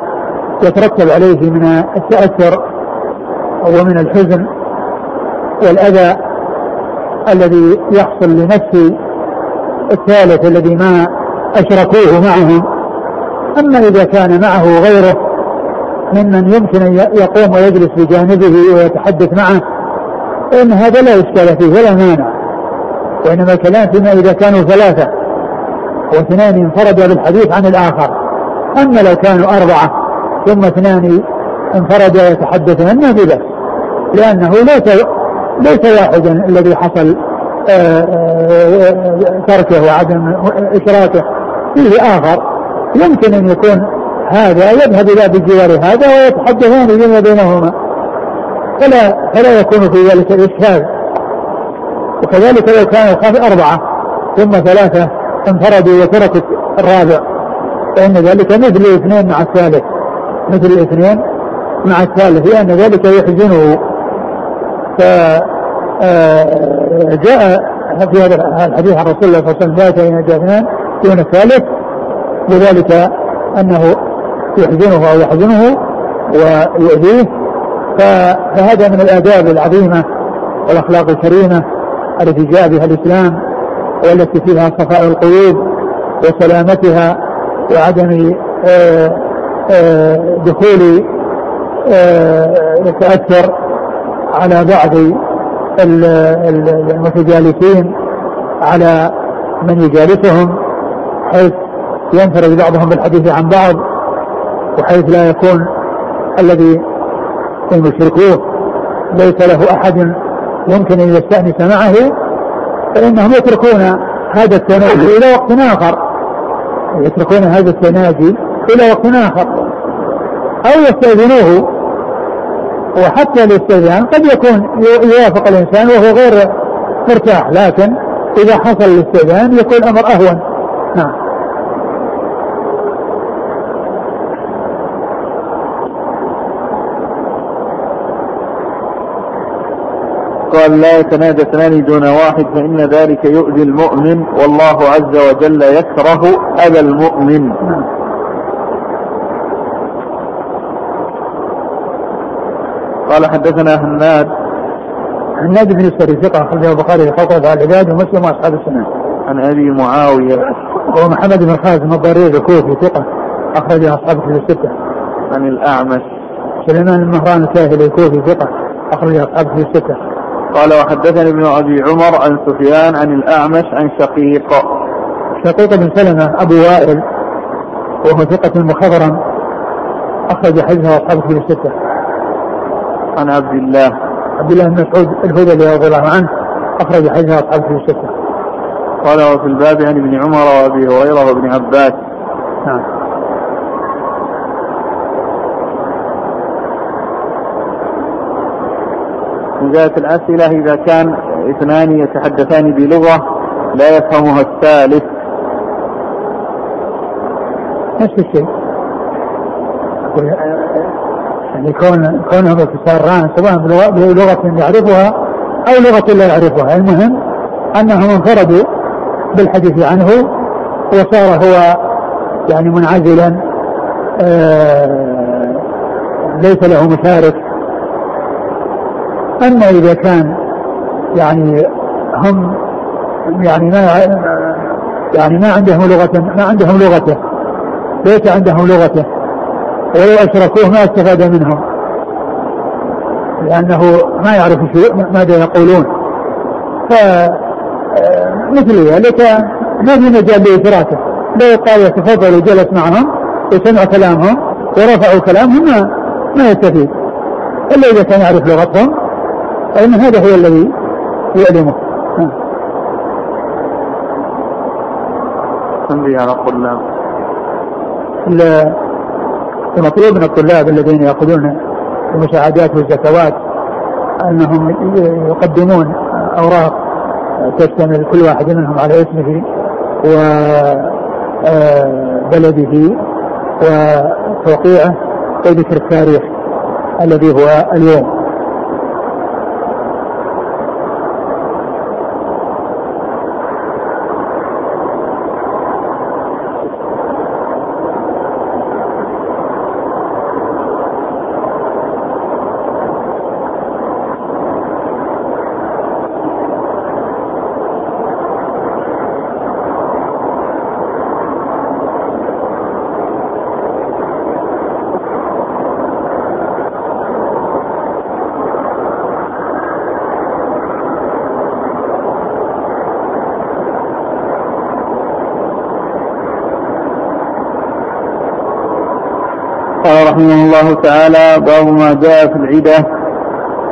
يترتب عليه من التأثر ومن الحزن والأذى الذي يحصل لنفس الثالث الذي ما أشركوه معهم. أما إذا كان معه غيره ممن يمكن أن يقوم ويجلس بجانبه ويتحدث معه فإن هذا لا إشكال فيه ولا مانع. وإنما الكلام فيما إذا كانوا ثلاثة واثنان انفردا بالحديث عن الآخر. أما لو كانوا أربعة ثم اثنان انفردا يتحدثان ما في لأنه ليس ليس واحدا الذي حصل آه، آه، تركه وعدم إشراكه. فيه آخر. يمكن أن يكون هذا يذهب إلى بجوار هذا ويتحدثان فيما بينهما فلا فلا يكون في ذلك الإشكال وكذلك لو كان الخامس أربعة ثم ثلاثة انفردوا وتركوا الرابع. فإن ذلك مثل الاثنين مع الثالث. مثل الاثنين مع الثالث لأن ذلك يحزنه. فجاء آه، في هذا الحديث عن رسول الله صلى الله عليه وسلم ذات اثنان دون الثالث. وذلك أنه يحزنه أو يحزنه ويؤذيه فهذا من الآداب العظيمة والأخلاق الكريمة التي جاء بها الإسلام والتي فيها صفاء القلوب وسلامتها وعدم آه، آه، دخول يتأثر آه، على بعض المتجالسين على من يجالسهم حيث ينفرد بعضهم بالحديث عن بعض. وحيث لا يكون الذي المشركوه ليس له أحد يمكن أن يستأنس معه فإنهم يتركون هذا التناجي إلى وقت آخر. يتركون هذا التناجي إلى وقت آخر. أو يستأذنوه وحتى الاستئذان قد يكون يوافق الإنسان وهو غير مرتاح لكن إذا حصل الاستئذان يكون الأمر أهون. نعم. قال لا يتنادى اثنان دون واحد فإن ذلك يؤذي المؤمن والله عز وجل يكره أذى المؤمن قال حدثنا هناد هناد بن السري ثقة أخرجه البخاري في خلق العباد ومسلم وأصحاب السنة. عن أبي معاوية وهو محمد بن خازم الضرير الكوفي ثقة أخرجه أصحاب في الستة. عن الأعمش سليمان المهران الكاهلي الكوفي ثقة أخرج أصحابه في الستة. قال وحدثني ابن أبي عمر عن سفيان عن الأعمش عن شقيق شقيق بن سلمة أبو وائل وهو ثقة مخضرم أخرج حديثه أصحابه في الستة. عن عبد الله عبد الله بن مسعود الهذلي رضي الله عنه أخرج حديثه أصحابه في الستة. قال وفي الباب عن ابن عمر وأبي هريرة وابن عباس نعم. وجاءت الأسئلة إذا كان اثنان يتحدثان بلغة لا يفهمها الثالث. نفس الشيء. يعني كون كونهم يتسارعان سواء بلغة يعرفها أو لغة لا يعرفها. المهم أنهم انفردوا بالحديث عنه وصار هو يعني منعزلا آه ليس له مشارك. أما إذا كان يعني هم يعني ما يعني ما عندهم لغة ما عندهم لغته. ليس عندهم لغته. ولو أشركوه ما استفاد منهم. لأنه ما يعرف ماذا يقولون. ف مثل ذلك ما في مجال لإدراكه. لو قال يتفضل وجلس معهم وسمع كلامهم ورفعوا كلامهم ما ما يستفيد. إلا إذا كان يعرف لغتهم فإن هذا هو الذي يؤلمه تنبيه على الطلاب. المطلوب من الطلاب الذين يأخذون المساعدات والزكوات أنهم يقدمون أوراق تشتمل كل واحد منهم على اسمه وبلده وتوقيعه وذكر التاريخ الذي هو اليوم. رحمه الله تعالى باب ما جاء في العدة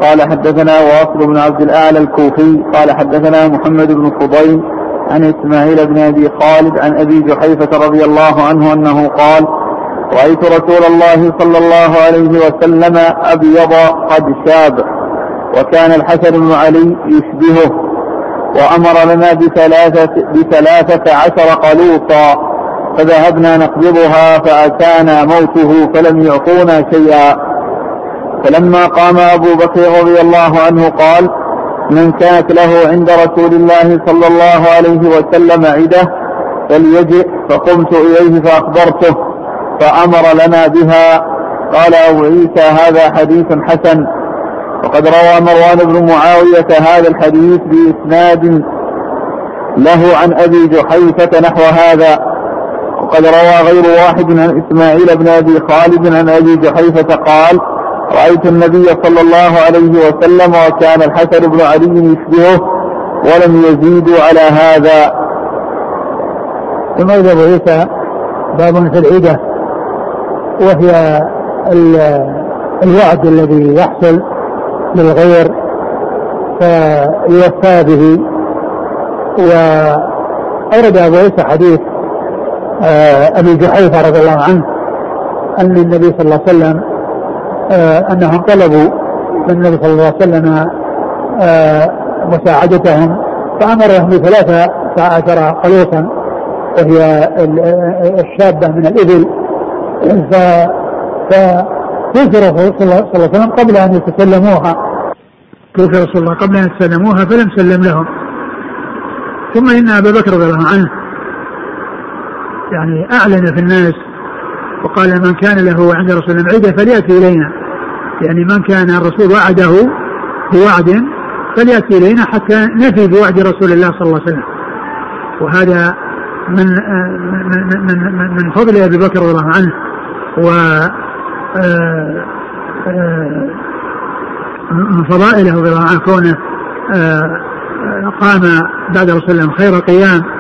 قال حدثنا واصل بن عبد الأعلى الكوفي قال حدثنا محمد بن فضيل عن إسماعيل بن أبي خالد عن أبي جحيفة رضي الله عنه أنه قال رأيت رسول الله صلى الله عليه وسلم أبيض قد شاب وكان الحسن بن علي يشبهه وأمر لنا بثلاثة, بثلاثة عشر قلوصا فذهبنا نقبضها فأتانا موته فلم يعطونا شيئا. فلما قام أبو بكر رضي الله عنه قال من كانت له عند رسول الله صلى الله عليه وسلم عدة فليجئ فقمت إليه فأخبرته فأمر لنا بها. قال أبو عيسى هذا حديث حسن. وقد روى مروان بن معاوية هذا الحديث بإسناد له عن أبي جحيفة نحو هذا. وقد روى غير واحد عن إسماعيل بن أبي خالد عن أبي جحيفة قال رأيت النبي صلى الله عليه وسلم وكان الحسن بن علي يشبهه ولم يزيدوا على هذا. ثم أبو عيسى باب في العدة وهي الوعد الذي يحصل للغير فيوفى به. وأورد أبو عيسى حديث أبي جحيفة رضي الله عنه أن النبي صلى الله عليه وسلم آه، أنهم طلبوا من النبي صلى الله عليه وسلم آه، مساعدتهم فأمرهم بثلاثة عشر قلوصا وهي الشابة من الإبل. ف فيزر صلى الله عليه وسلم قبل أن يتسلموها توفي رسول الله قبل أن يتسلموها فلم سلم لهم. ثم إن أبا بكر رضي الله عنه يعني أعلن في الناس وقال من كان له عند رسول الله عدة فليأتي إلينا. يعني من كان الرسول وعده بوعد فليأتي إلينا حتى نفي بوعد رسول الله صلى الله عليه وسلم. وهذا من من من, من, فضل أبي بكر رضي الله عنه. و آه، آه، من فضائله رضي الله عنه كونه آه، قام بعد رسول الله خير قيام.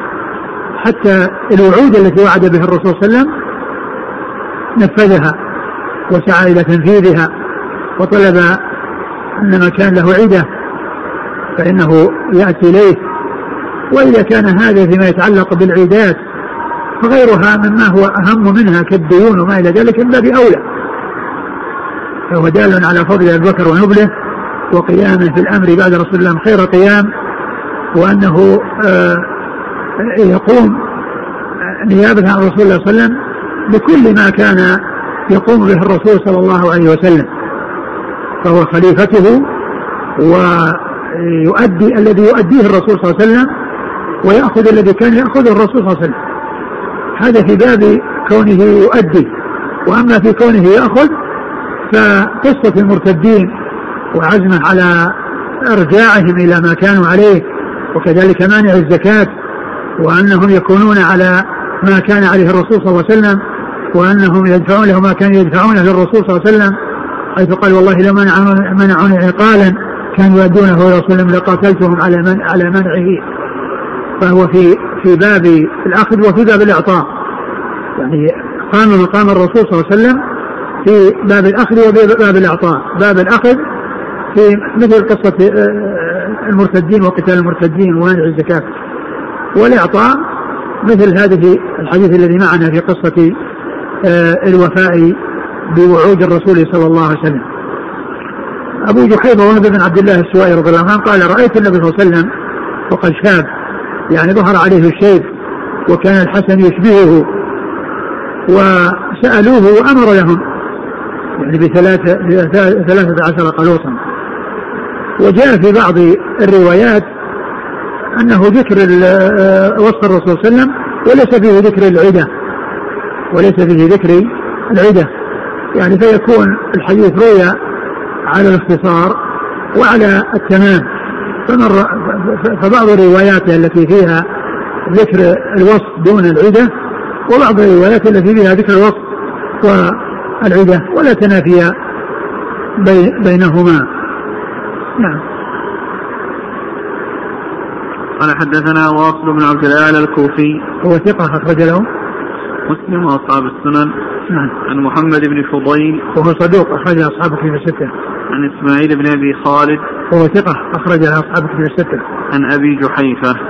حتى الوعود التي وعد بها الرسول صلى الله عليه وسلم نفذها وسعى إلى تنفيذها وطلب أن من كان له عده فإنه يأتي إليه. وإذا كان هذا فيما يتعلق بالعيدات فغيرها مما هو أهم منها كالديون وما إلى ذلك من باب أولى. فهو دال على فضل أبي بكر ونبله وقيامه في الأمر بعد رسول الله خير قيام وأنه آه، يقوم نيابة عن رسول الله صلى الله عليه وسلم بكل ما كان يقوم به الرسول صلى الله عليه وسلم. فهو خليفته ويؤدي الذي يؤديه الرسول صلى الله عليه وسلم ويأخذ الذي كان يأخذه الرسول صلى الله عليه وسلم. هذا في باب كونه يؤدي. وأما في كونه يأخذ فقصة المرتدين وعزمه على إرجاعهم إلى ما كانوا عليه وكذلك مانع الزكاة وأنهم يكونون على ما كان عليه الرسول صلى الله عليه وسلم وأنهم يدفعون له ما كانوا يدفعونه للرسول صلى الله عليه وسلم حيث قال والله لو منعوني عقالا كانوا يؤدونه إلى رسول الله لقاتلتهم على من على منعه. فهو في في باب الاخذ وفي باب الإعطاء. يعني قام مقام الرسول صلى الله عليه وسلم في باب الأخذ وباب الإعطاء. باب الأخذ في مثل قصة آه، المرتدين وقتال المرتدين ومنع الزكاة. والاعطاء مثل هذه الحديث الذي معنا في قصة آه، الوفاء بوعود الرسول صلى الله عليه وسلم. أبو جحيفة وهب بن عبد الله السوائي رضي الله عنه قال رأيت النبي صلى الله عليه وسلم وقد شاب يعني ظهر عليه الشيب وكان الحسن يشبهه وسألوه وأمر لهم يعني بثلاثة ثلاثة عشر قلوصا. وجاء في بعض الروايات أنه ذكر وصف الرسول صلى الله عليه وسلم وليس فيه ذكر العدة. وليس فيه ذكر العدة. يعني فيكون الحديث روي على الاختصار وعلى التمام. فمر فبعض رواياته التي فيها ذكر الوصف دون العدة وبعض الروايات التي فيها ذكر الوصف والعدة ولا تنافي بينهما. نعم. قال حدثنا واصل بن عبد الأعلى الكوفي. هو ثقة أخرج له. مسلم وأصحاب السنن. نعم. عن محمد بن فضيل. وهو صدوق أخرج أصحاب كتب الستة. عن إسماعيل بن أبي خالد. وهو ثقة أخرج أصحاب كتب الستة. عن أبي جحيفة.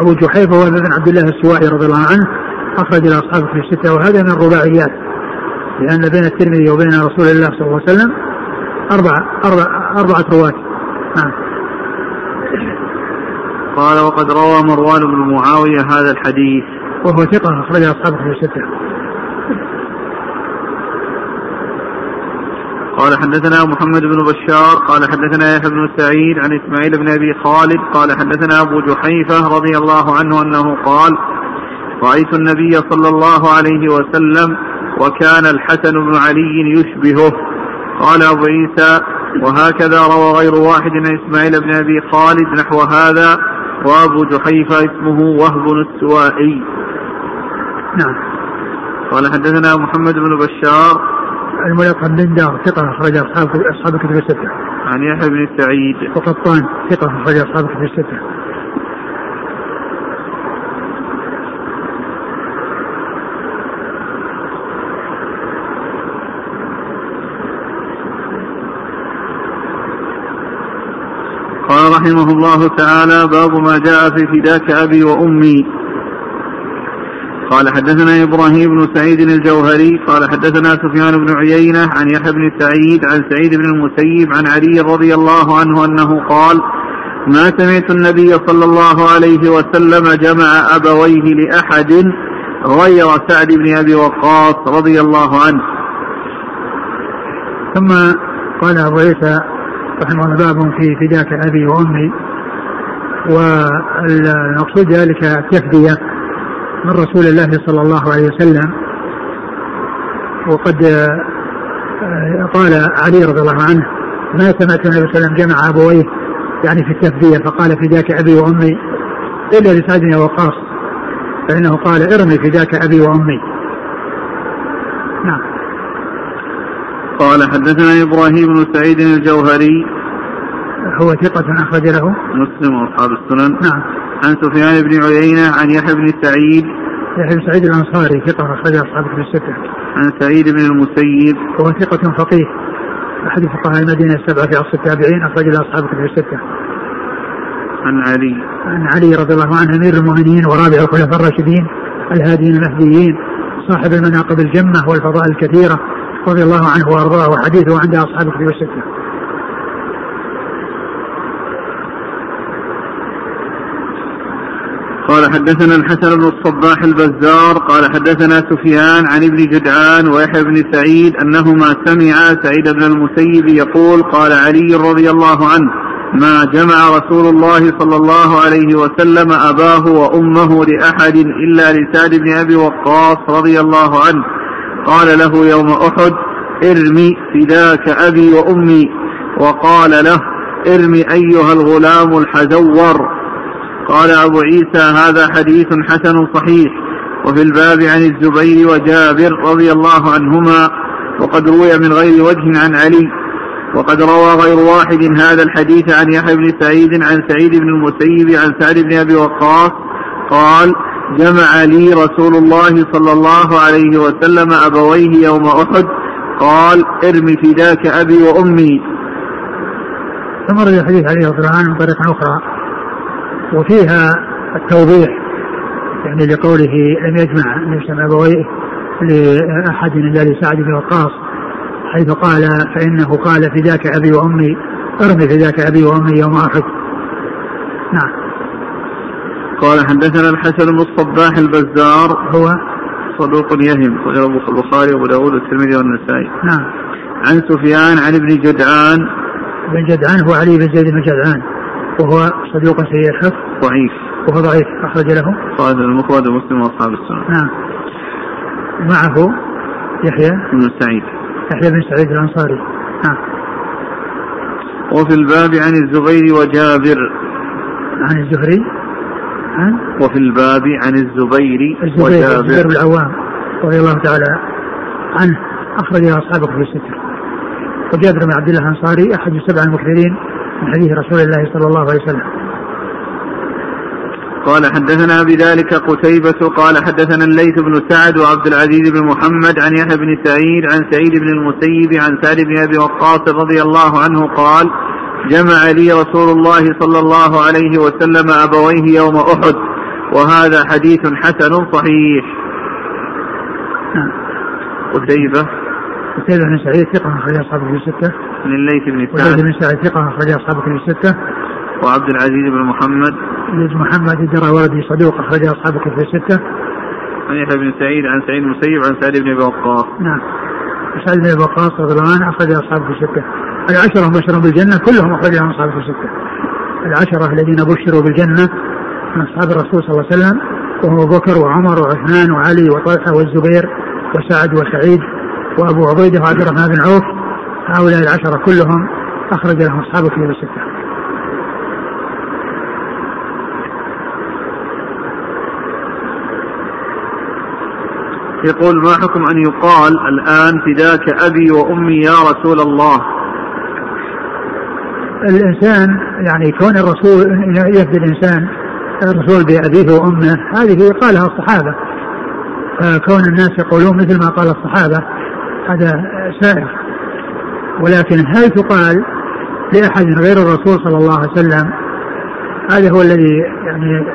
أبو جحيفة هو ابن عبد الله السوائي رضي الله عنه أخرج أصحاب كتب الستة. وهذا من الرباعيات لأن بين الترمذي وبين رسول الله صلى الله عليه وسلم أربعة أربعة, أربعة رواة. نعم. قال وقد روى مروان بن معاوية هذا الحديث. وهو ثقة أخرج أصحاب كتب الستة قال حدثنا محمد بن بشار. قال حدثنا يحيى بن سعيد عن إسماعيل بن أبي خالد. قال حدثنا أبو جحيفة رضي الله عنه أنه قال رأيت النبي صلى الله عليه وسلم وكان الحسن بن علي يشبهه. قال أبو عيسى وهكذا روى غير واحد عن إسماعيل بن أبي خالد نحو هذا. وابو جحيفة اسمه وهب السوائي. نعم. قال حدثنا محمد بن بشار الملقب بن دار ثقة أخرج أصحاب أصحاب الكتب الستة. عن يحيى بن سعيد. وقطان ثقة أخرج أصحاب الكتب الستة. قال رحمه الله تعالى باب ما جاء في فداك أبي وأمي قال حدثنا إبراهيم بن سعيد الجوهري قال حدثنا سفيان بن عيينة عن يحيى بن سعيد عن سعيد بن المسيب عن علي رضي الله عنه أنه قال ما سمعت النبي صلى الله عليه وسلم جمع أبويه لأحد غير سعد بن أبي وقاص رضي الله عنه. ثم قال ابو عيسى رحمه الله باب في فداك ابي وأمي. والمقصود ذلك التفدية من رسول الله صلى الله عليه وسلم. وقد آه، قال علي رضي الله عنه ما سمعت النبي صلى الله عليه وسلم جمع أبويه يعني في التفدية فقال فداك أبي وأمي إلا لسعد بن وقاص فإنه قال إرمي فداك أبي وأمي. نعم. قال حدثنا إبراهيم بن سعيد الجوهري. هو ثقة أخرج له؟ مسلم وأصحاب السنن. نعم. عن سفيان بن عيينة عن يحيى بن سعيد. يحيى بن سعيد الأنصاري ثقة أخرج أصحاب في الستة. عن سعيد بن المسيب. هو ثقة فقيه. أحد فقهاء المدينة السبعة في عصر التابعين أخرج له أصحاب في الستة. عن علي. عن علي رضي الله عنه أمير المؤمنين ورابع الخلفاء الراشدين الهاديين المهديين صاحب المناقب الجمة والفضائل الكثيرة. رضي الله عنه وأرضاه وحديثه عند أصحاب الكتب الستة قال حدثنا الحسن بن الصباح البزار قال حدثنا سفيان عن ابن جدعان ويحيى بن سعيد أنهما سمعا سعيد بن المسيب يقول قال علي رضي الله عنه ما جمع رسول الله صلى الله عليه وسلم أباه وأمه لأحد إلا لسعد بن أبي وقاص رضي الله عنه. قال له يوم أحد إرمي فداك أبي وأمي. وقال له إرمي أيها الغلام الحزور قال أبو عيسى هذا حديث حسن صحيح. وفي الباب عن الزبير وجابر رضي الله عنهما. وقد روي من غير وجه عن علي. وقد روى غير واحد هذا الحديث عن يحيى بن سعيد عن سعيد بن المسيب عن سعد بن أبي وقاص. قال جمع لي رسول الله صلى الله عليه وسلم أبويه يوم أحد. قال ارم فداك أبي وأمي. ثم الحديث عليه الله عنه من طريق أخرى وفيها التوضيح يعني لقوله لم يجمع النبي صلى أبويه لأحد الا لسعد بن وقاص حيث قال فإنه قال فداك أبي وأمي ارمي فداك أبي وأمي يوم أحد. نعم. قال حدثنا الحسن بن الصباح البزار. هو؟ صدوق يهم وله البخاري وأبو داود والترمذي والنسائي. نعم. عن سفيان عن ابن جدعان. بن جدعان هو علي بن زيد بن جدعان. وهو صدوق سيء الحفظ. ضعيف. وهو ضعيف أخرج له. صاحب المفرد ومسلم وأصحاب السنة. نعم. معه يحيى. بن سعيد. يحيى بن سعيد الأنصاري. نعم. وفي الباب عن الزبير وجابر. عن الزهري. عن وفي الباب عن الزبير, الزبير وجابر. العوام رضي الله تعالى عنه أخرج أصحابه في الستر. وجابر بن عبد الله الأنصاري أحد السبع المكثرين من حديث رسول الله صلى الله عليه وسلم. قال حدثنا بذلك قتيبة قال حدثنا الليث بن سعد وعبد العزيز بن محمد عن يحيى بن سعيد عن سعيد بن المسيب عن سعد بن أبي وقاص رضي الله عنه قال جمع لي رسول الله صلى الله عليه وسلم أبويه يوم أحد وهذا حديث حسن صحيح. قتيبة قتيبة بن سعيد ثقة أخرج أصحابه في الستة. عن الليث بن سعد. بن سعيد ثقة أخرج أصحابه في الستة. وعبد العزيز بن محمد. بن محمد الدرى ولدي صدوق أخرج أصحابه في الستة. عن يحيى بن سعيد عن سعيد المسيب عن سعد بن أبي وقاص. نعم. سعد بن أبي وقاص رضي الله عنه أخرج أصحابه في الستة. العشرة مبشرون بالجنة كلهم أخرجهم أصحابه في الستة. العشرة الذين بشروا بالجنة من أصحاب الرسول صلى الله عليه وسلم وهو أبو بكر وعمر وعثمان وعلي وطلحة والزبير وسعد وسعيد وأبو عبيدة وعبد الرحمن بن عوف هؤلاء العشرة كلهم أخرج لهم أصحاب الكتب السته. يقول ما حكم أن يقال الآن فداك أبي وأمي يا رسول الله الإنسان يعني كون الرسول يفدي الإنسان الرسول بأبيه وأمه هذه قالها الصحابة. فكون الناس يقولون مثل ما قال الصحابة هذا سائر. ولكن هل تقال لأحد غير الرسول صلى الله عليه وسلم هذا هو الذي يعني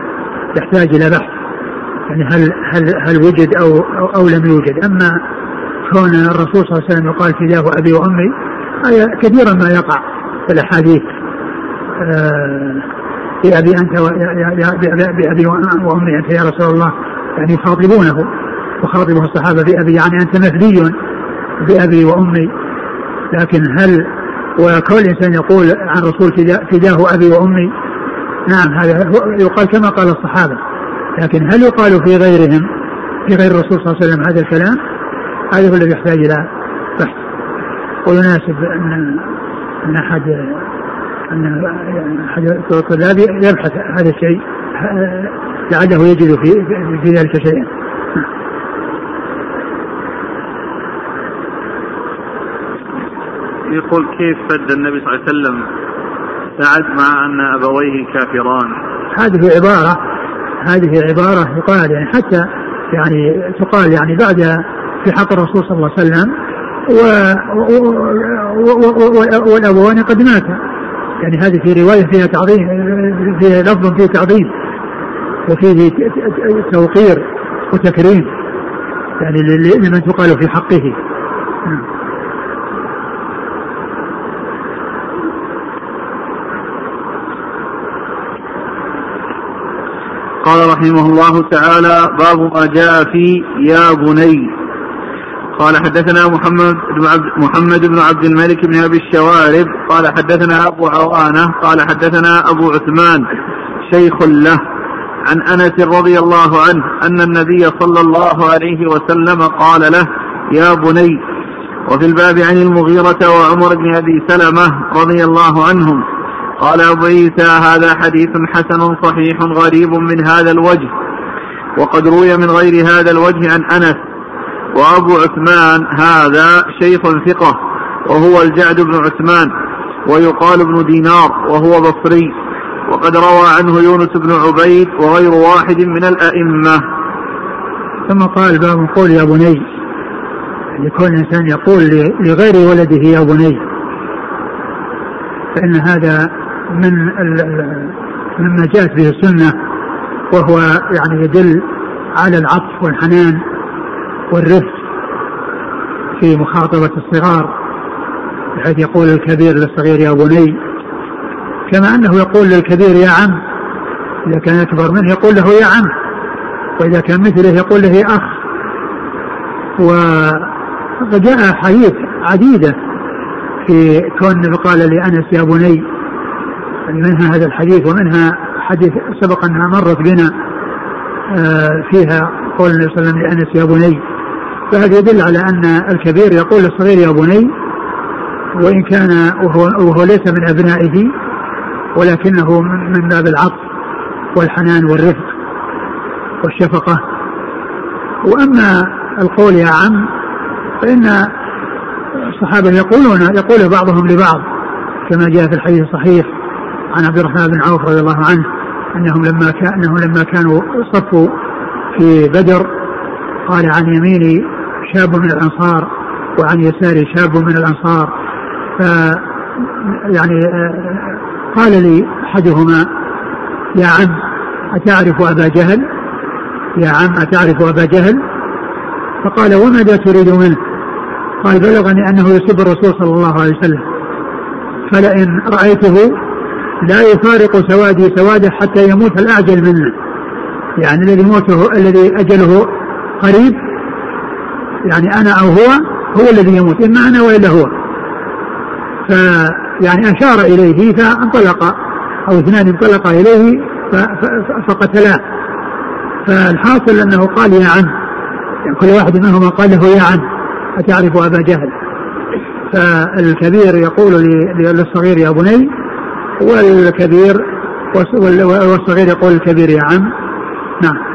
يحتاج إلى بحث. يعني هل هل هل وجد أو أو, أو لم يوجد. أما كون الرسول صلى الله عليه وسلم يقال فداه أبي وأمي هذا كثيرا ما يقع. في الأحاديث آه، بأبي أنت بأبي وأمي أنت يا رسول الله. يعني يخاطبونه وخاطبه الصحابة بأبي يعني أنت مهدي بأبي وأمي. لكن هل وكل إنسان يقول عن رسول فداه أبي وأمي؟ نعم هذا يقال كما قال الصحابة. لكن هل يقال في غيرهم في غير الرسول صلى الله عليه وسلم هذا الكلام؟ هذا هو الذي يحتاج إلى بحث. ويناسب أن أن أحد أن أحد الطلاب يبحث هذا الشيء لعله يجد في في ذلك شيئا. يقول كيف فد النبي صلى الله عليه وسلم سعد مع أن أبويه كافران؟ هذه عبارة هذه عبارة يقال يعني حتى يعني تقال يعني بعد في حق الرسول صلى الله عليه وسلم والأبوان قد ماتا يعني هذه في رواية فيها تعظيم فيها لفظ فيه تعظيم وفيه توقير وتكريم يعني لمن تقال في حقه. قال رحمه الله تعالى باب ما جاء في يا بني. قال حدثنا محمد بن عبد محمد بن عبد الملك بن أبي الشوارب قال حدثنا أبو عوانة قال حدثنا أبو عثمان شيخ له عن أنس رضي الله عنه أن النبي صلى الله عليه وسلم قال له يا بني وفي الباب عن المغيرة وعمر بن أبي سلمة رضي الله عنهم قال أبو عيسى هذا حديث حسن صحيح غريب من هذا الوجه وقد روي من غير هذا الوجه عن أنس وأبو عثمان هذا شيخ ثقة وهو الجعد بن عثمان ويقال ابن دينار وهو بصري وقد روى عنه يونس بن عبيد وغير واحد من الأئمة. ثم قال باب قول يا بني لكل إنسان يقول لغير ولده يا بني فإن هذا من مما جاءت به السنة وهو يعني يدل على العطف والحنان. والرفق في مخاطبة الصغار بحيث يقول الكبير للصغير يا بني كما أنه يقول للكبير يا عم إذا كان أكبر منه يقول له يا عم وإذا كان مثله يقول له أخ. وجاء حديث عديدة في كون قال لأنس يا بني منها هذا الحديث ومنها حديث سبق أنها مرت بنا آه، فيها قول النبي صلى الله عليه وسلم لأنس يا بني. فهذا يدل على أن الكبير يقول للصغير يا بني وإن كان وهو, وهو ليس من أبنائه ولكنه من باب العطف والحنان والرفق والشفقة. وأما القول يا عم فإن الصحابة يقولون يقول بعضهم لبعض كما جاء في الحديث الصحيح عن عبد الرحمن بن عوف رضي الله عنه أنهم لما كان أنهم لما كانوا صفوا في بدر قال عن يميني شاب من الأنصار وعن يساري شاب من الأنصار. ف يعني قال لي أحدهما يا عم أتعرف أبا جهل؟ يا عم أتعرف أبا جهل؟ فقال وماذا تريد منه؟ قال بلغني أنه يسب الرسول صلى الله عليه وسلم. فلئن رأيته لا يفارق سوادي سواده حتى يموت الأعجل منه. يعني الذي موته الذي أجله قريب يعني أنا أو هو هو الذي يموت إما أنا وإلا هو. فيعني أشار إليه فانطلق أو اثنان انطلقا إليه فقتلاه فالحاصل أنه قال يا عم يعني كل واحد منهما قال له يا عم أتعرف أبا جهل؟ فالكبير يقول للصغير يا بني والكبير والصغير يقول الكبير يا عم. نعم.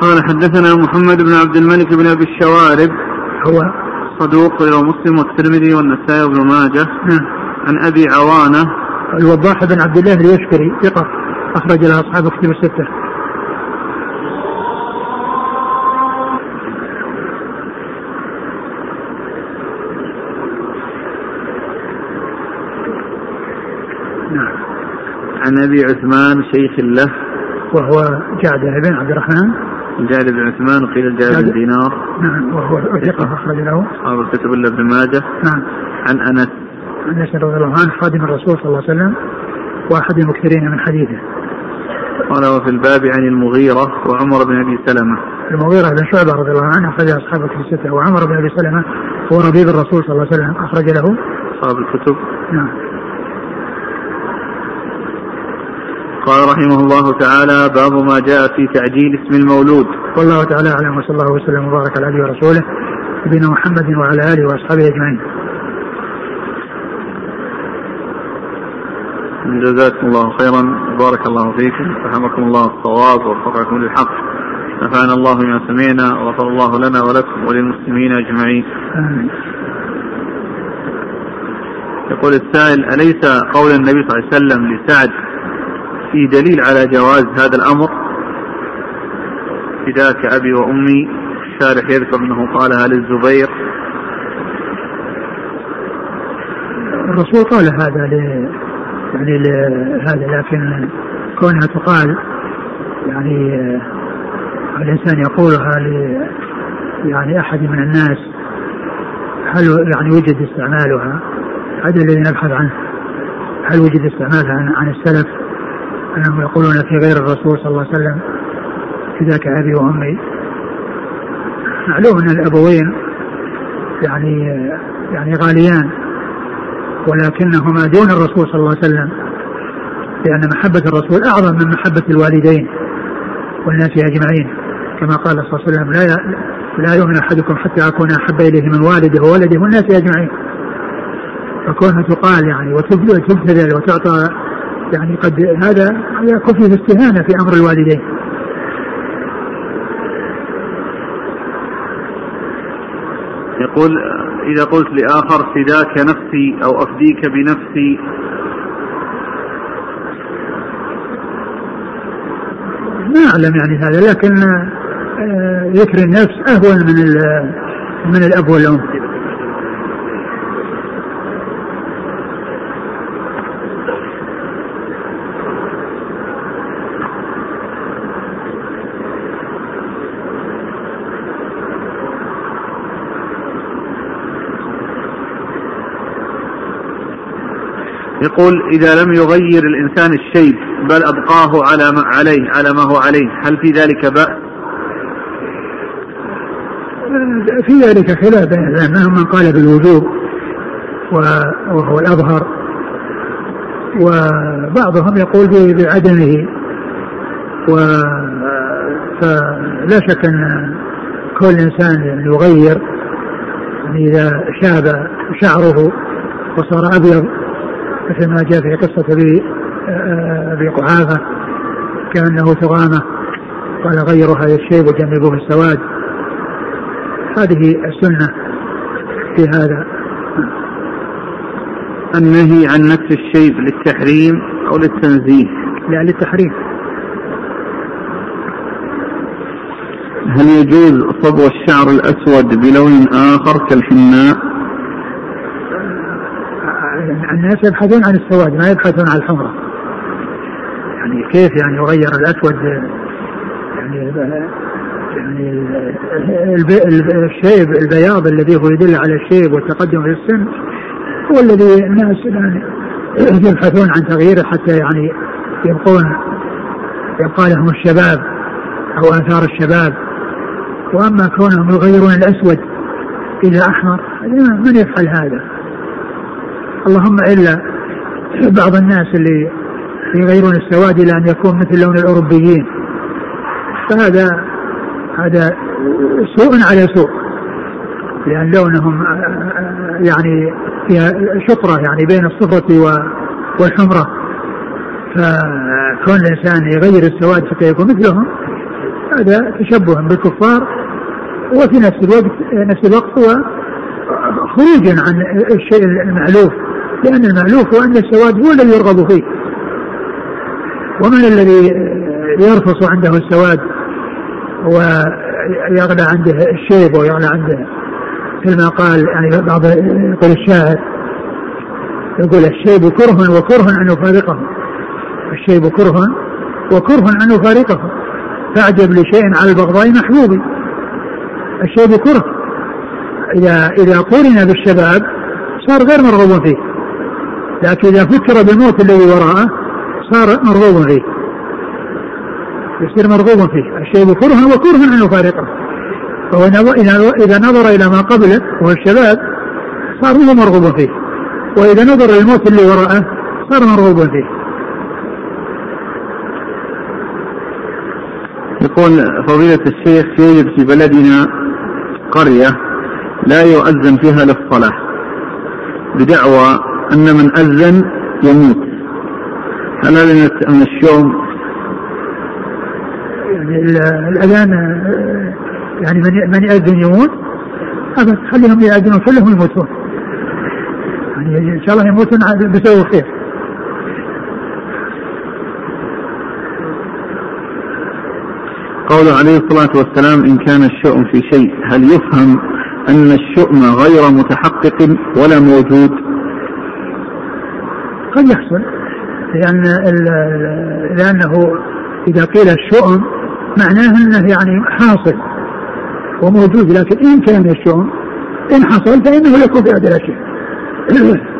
قال حدثنا محمد بن عبد الملك بن أبي الشوارب. هو صدوق رواه مسلم والترمذي والنسائي وابن ماجه. نعم. عن أبي عوانة. الوضاح بن عبد الله اليشكري ثقة أخرج له أصحاب كتب الستة. عن أبي عثمان شيخ له. وهو جعد بن عبد الرحمن. جعد بن عثمان وقيل جعد بن دينار. نعم وهو ثقة أخرج له أصحاب الكتب إلا ابن ماجه. نعم. عن أنس. أنس رضي الله عنه خادم الرسول صلى الله عليه وسلم وأحد المكثرين من حديثه. قال وفي الباب عن المغيرة وعمر بن أبي سلمة. المغيرة بن شعبة رضي الله عنه أخرج أصحاب الكتب الستة. وعمر بن أبي سلمة هو ربيب الرسول صلى الله عليه وسلم أخرج له. أصحاب الكتب. نعم. قال رحمه الله تعالى باب ما جاء في تعجيل اسم المولود. والله تعالى أعلم وصلى الله وسلم وبارك على أبي ورسوله نبينا محمد وعلى آله وأصحابه أجمعين. جزاكم الله خيرا. بارك الله فيكم. فهمكم الله الصواب ووفقكم للحق. نفعنا الله بما سمعنا وغفر الله لنا ولكم وللمسلمين أجمعين. آمين. يقول السائل أليس قول النبي صلى الله عليه وسلم لسعد في دليل على جواز هذا الأمر؟ فداك أبي وأمي الشارح يذكر أنه قالها للزبير. الرسول قال هذا يعني لهذا لكن كونها تقال يعني الإنسان يقولها ل يعني أحد من الناس هل يعني وجد استعمالها؟ هذا الذي نبحث عنه. هل وجد استعمالها عن السلف؟ أنهم يقولون في غير الرسول صلى الله عليه وسلم فداك أبي وأمي. معلوم أن الأبوين يعني يعني غاليان ولكنهما دون الرسول صلى الله عليه وسلم لأن محبة الرسول أعظم من محبة الوالدين والناس أجمعين. كما قال صلى الله عليه وسلم لا لا يؤمن أحدكم حتى أكون أحب إليه من والده وولده والناس أجمعين. فكونها تقال يعني وتبتذل وتعطى يعني قد هذا هذا كفي في استهانة في أمر الوالدين. يقول إذا قلت لآخر فداك نفسي أو أفديك بنفسي؟ ما أعلم يعني هذا لكن آه، ذكر النفس أهون من من الأب والأم. يقول إذا لم يغير الإنسان الشيء بل أبقاه على ما عليه على ما هو عليه. هل في ذلك بأس؟ في ذلك خلاف بين العلماء. من قال بالوجوب وهو الأظهر. وبعضهم يقول بعدمه. و فلا شك أن كل إنسان يغير. يعني إذا شاب شعره وصار أبيض مثل ما جاء في قصة أبي أبي قحافة كأنه ثغامة قال غيروا هذا الشيب وجنبوه السواد. هذه السنة في هذا. النهي عن نفس الشيب للتحريم أو للتنزيه؟ لا للتحريم. هل يجوز صبغ الشعر الأسود بلون آخر كالحناء؟ الناس يبحثون عن السواد ما يبحثون عن الحمرة. يعني كيف يعني يغير الأسود؟ يعني يعني الشيب البياض الذي هو يدل على الشيب والتقدم في السن هو الذي الناس يعني [CLEARS THROAT] يبحثون عن تغييره حتى يعني يبقون يبقى لهم الشباب أو آثار الشباب. وأما كونهم يغيرون الأسود إلى أحمر من يفعل هذا؟ اللهم إلا بعض الناس اللي يغيرون السواد إلى أن يكون مثل لون الأوروبيين. فهذا هذا سوء على سوء. لأن لونهم يعني فيها شطرة يعني بين الصفرة والحمرة. فكون الإنسان يغير السواد حتى يكون مثلهم هذا تشبه بالكفار وفي نفس الوقت نفس الوقت هو خروجا عن الشيء المألوف. لأن المألوف هو أن السواد هو الذي يرغب فيه. ومن الذي يرفص عنده السواد ويغلى عنده الشيب ويغلى عنده مثل ما قال يعني بعض يقول الشاعر يقول الشيب كره وكره أن يفارقه الشيب كره وكره أن يفارقه فاعجب لشيء على البغضاء محبوب الشيب كره. إذا إذا قورن بالشباب صار غير مرغوب فيه. لكن إذا فكر بالموت الذي وراءه صار مرغوب فيه. يصير مرغوب فيه. الشيب كره وكره أن يفارقه. فهو إذا نظر إلى ما قبله وهو الشباب صار هو مرغوب فيه. وإذا نظر للموت اللي وراءه صار مرغوب فيه. يقول فضيلة الشيخ يوجد في بلدنا قرية لا يؤذن فيها للصلاة بدعوى أن من أذن يموت. هل هذا من الشؤم؟ يعني الأذان يعني من من يأذن يموت؟ أبد خليهم يأذنون كلهم يموتون. يعني إن شاء الله يموتون بسبب خير قوله عليه الصلاة والسلام إن كان الشؤم في شيء هل يفهم أن الشؤم غير متحقق ولا موجود؟ قد يحصل لأن لأنه إذا قيل الشؤم معناه أنه يعني حاصل وموجود لكن إن كان الشؤم إن حصل فإنه يكون في هذه الأشياء [COUGHS]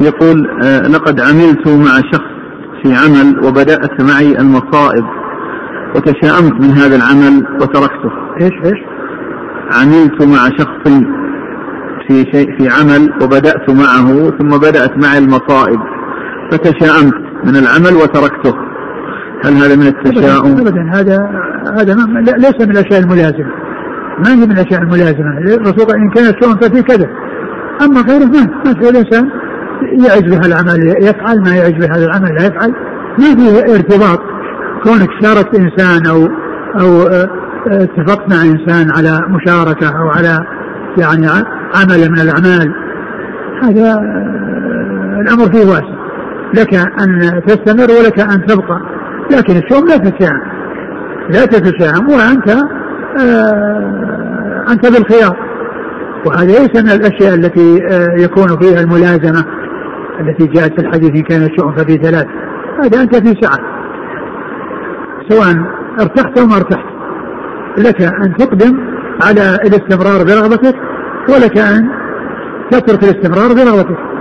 يقول آه لقد عملت مع شخص في عمل وبدأت معي المصائب وتشاءمت من هذا العمل وتركته إيش إيش؟ عملت مع شخص في شيء في عمل وبدأت معه ثم بدأت معي المصائب. فتشاءمت من العمل وتركته. هل هذا من التشاؤم؟ ابدا هذا هذا ليس من الأشياء الملازمة. ما هي من الأشياء الملازمة؟ الرسول إن كان الشؤم ففي كذا. أما غيره ما ما في. الإنسان يعز بهذا العمل يفعل ما يعز بهذا العمل لا يفعل. ما في ارتباط. كونك شاركت إنسان أو أو آه، اتفقت مع إنسان على مشاركة أو على يعني عمل من الأعمال. هذا آه، الأمر فيه واسع. لك أن تستمر ولك أن تبقى. لكن الشؤم لا تتشائم لا تتشائم وأنت آه، أنت بالخيار. وهذا ليس من الأشياء التي يكون فيها الملازمة التي جاءت في الحديث إن كان الشؤم ففي ثلاث. هذا أنت في سعة. سواء ارتحت أو ما ارتحت. لك أن تقدم على الاستمرار برغبتك ولك أن تترك الاستمرار برغبتك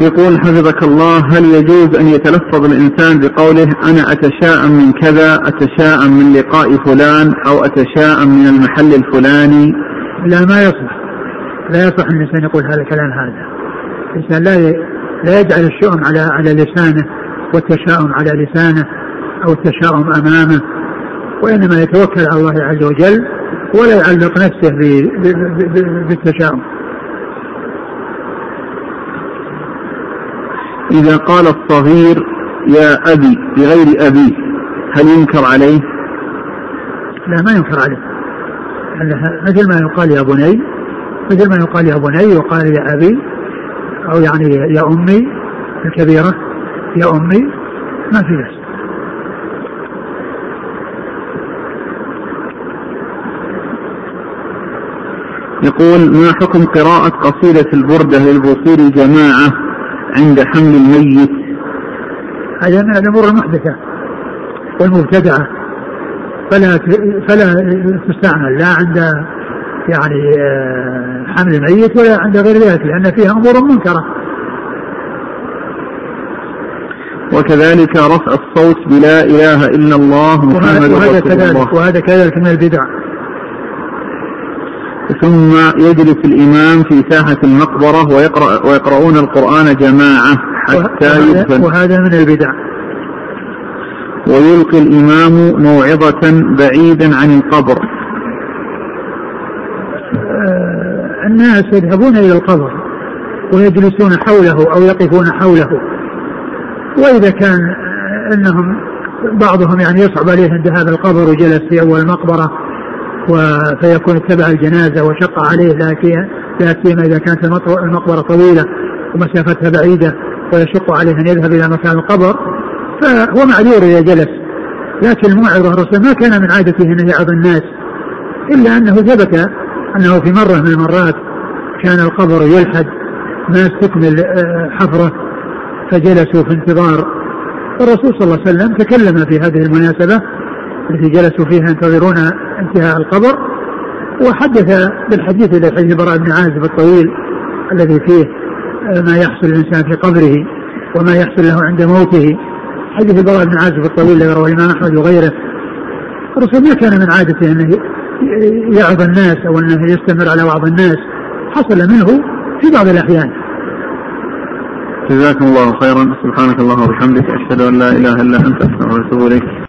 يقول حفظك الله هل يجوز أن يتلفظ الإنسان بقوله أنا أتشاءم من كذا أتشاءم من لقاء فلان أو أتشاءم من المحل الفلاني؟ لا ما يصلح. لا يصح أن الإنسان يقول هذا الكلام هذا. الإنسان لا لا يجعل الشؤم على على لسانه والتشاؤم على لسانه أو التشاؤم أمامه. وإنما يتوكل على الله عز وجل ولا يعلق نفسه بالتشاؤم. إذا قال الصغير يا أبي بغير أبيه هل ينكر عليه؟ لا ما ينكر عليه. مثل ما يقال يا بني مثل ما يقال يا بني وقال يا أبي أو يعني يا أمي الكبيرة يا أمي ما في بس يقول ما حكم قراءة قصيدة البردة للبوصيري جماعة عند حمل الميت؟ هذا من الأمور المحدثة والمبتدعة. فلا فلا تستعمل لا عند يعني آه، حمل الميت ولا عند غير ذلك لأن فيها أمور منكرة. وكذلك رفع الصوت بلا إله إلا الله محمد وهذا كذلك وهذا كذلك من البدع. ثم يجلس الإمام في ساحة المقبرة ويقرأ ويقرؤون القرآن جماعة حتى يدفن. وهذا من البدع. ويلقي الإمام موعظة بعيدا عن القبر. الناس يذهبون إلى القبر ويجلسون حوله أو يقفون حوله. وإذا كان أنهم بعضهم يعني يصعب عليه عند هذا القبر وجلس في أول المقبرة فيكون اتبع الجنازة وشق عليه لا سيما إذا كانت المقبرة طويلة ومسافتها بعيدة ويشق عليه أن يذهب إلى مكان القبر فهو معذور إذا جلس. لكن الموعظة الرسول ما كان من عادته أن يعظ الناس إلا أنه ثبت أنه في مرة من المرات كان القبر يلحد ما استكمل آه، حفرة فجلسوا في انتظار. الرسول صلى الله عليه وسلم تكلم في هذه المناسبة التي جلسوا فيها ينتظرون انتهاء القبر. وحدث بالحديث إلى حديث براء بن عازب الطويل الذي فيه آه، ما يحصل الإنسان في قبره وما يحصل له عند موته. حديث البراء بن عازب الطويل الذي رواه الإمام أحمد وغيره. الرسول ما كان من عادته أنه يعظ الناس أو أنه يستمر على وعظ الناس. حصل منه في بعض الأحيان. جزاكم الله خيرا. سبحانك اللهم وبحمدك. أشهد أن لا إله إلا أنت. أستغفرك وأتوب إليك.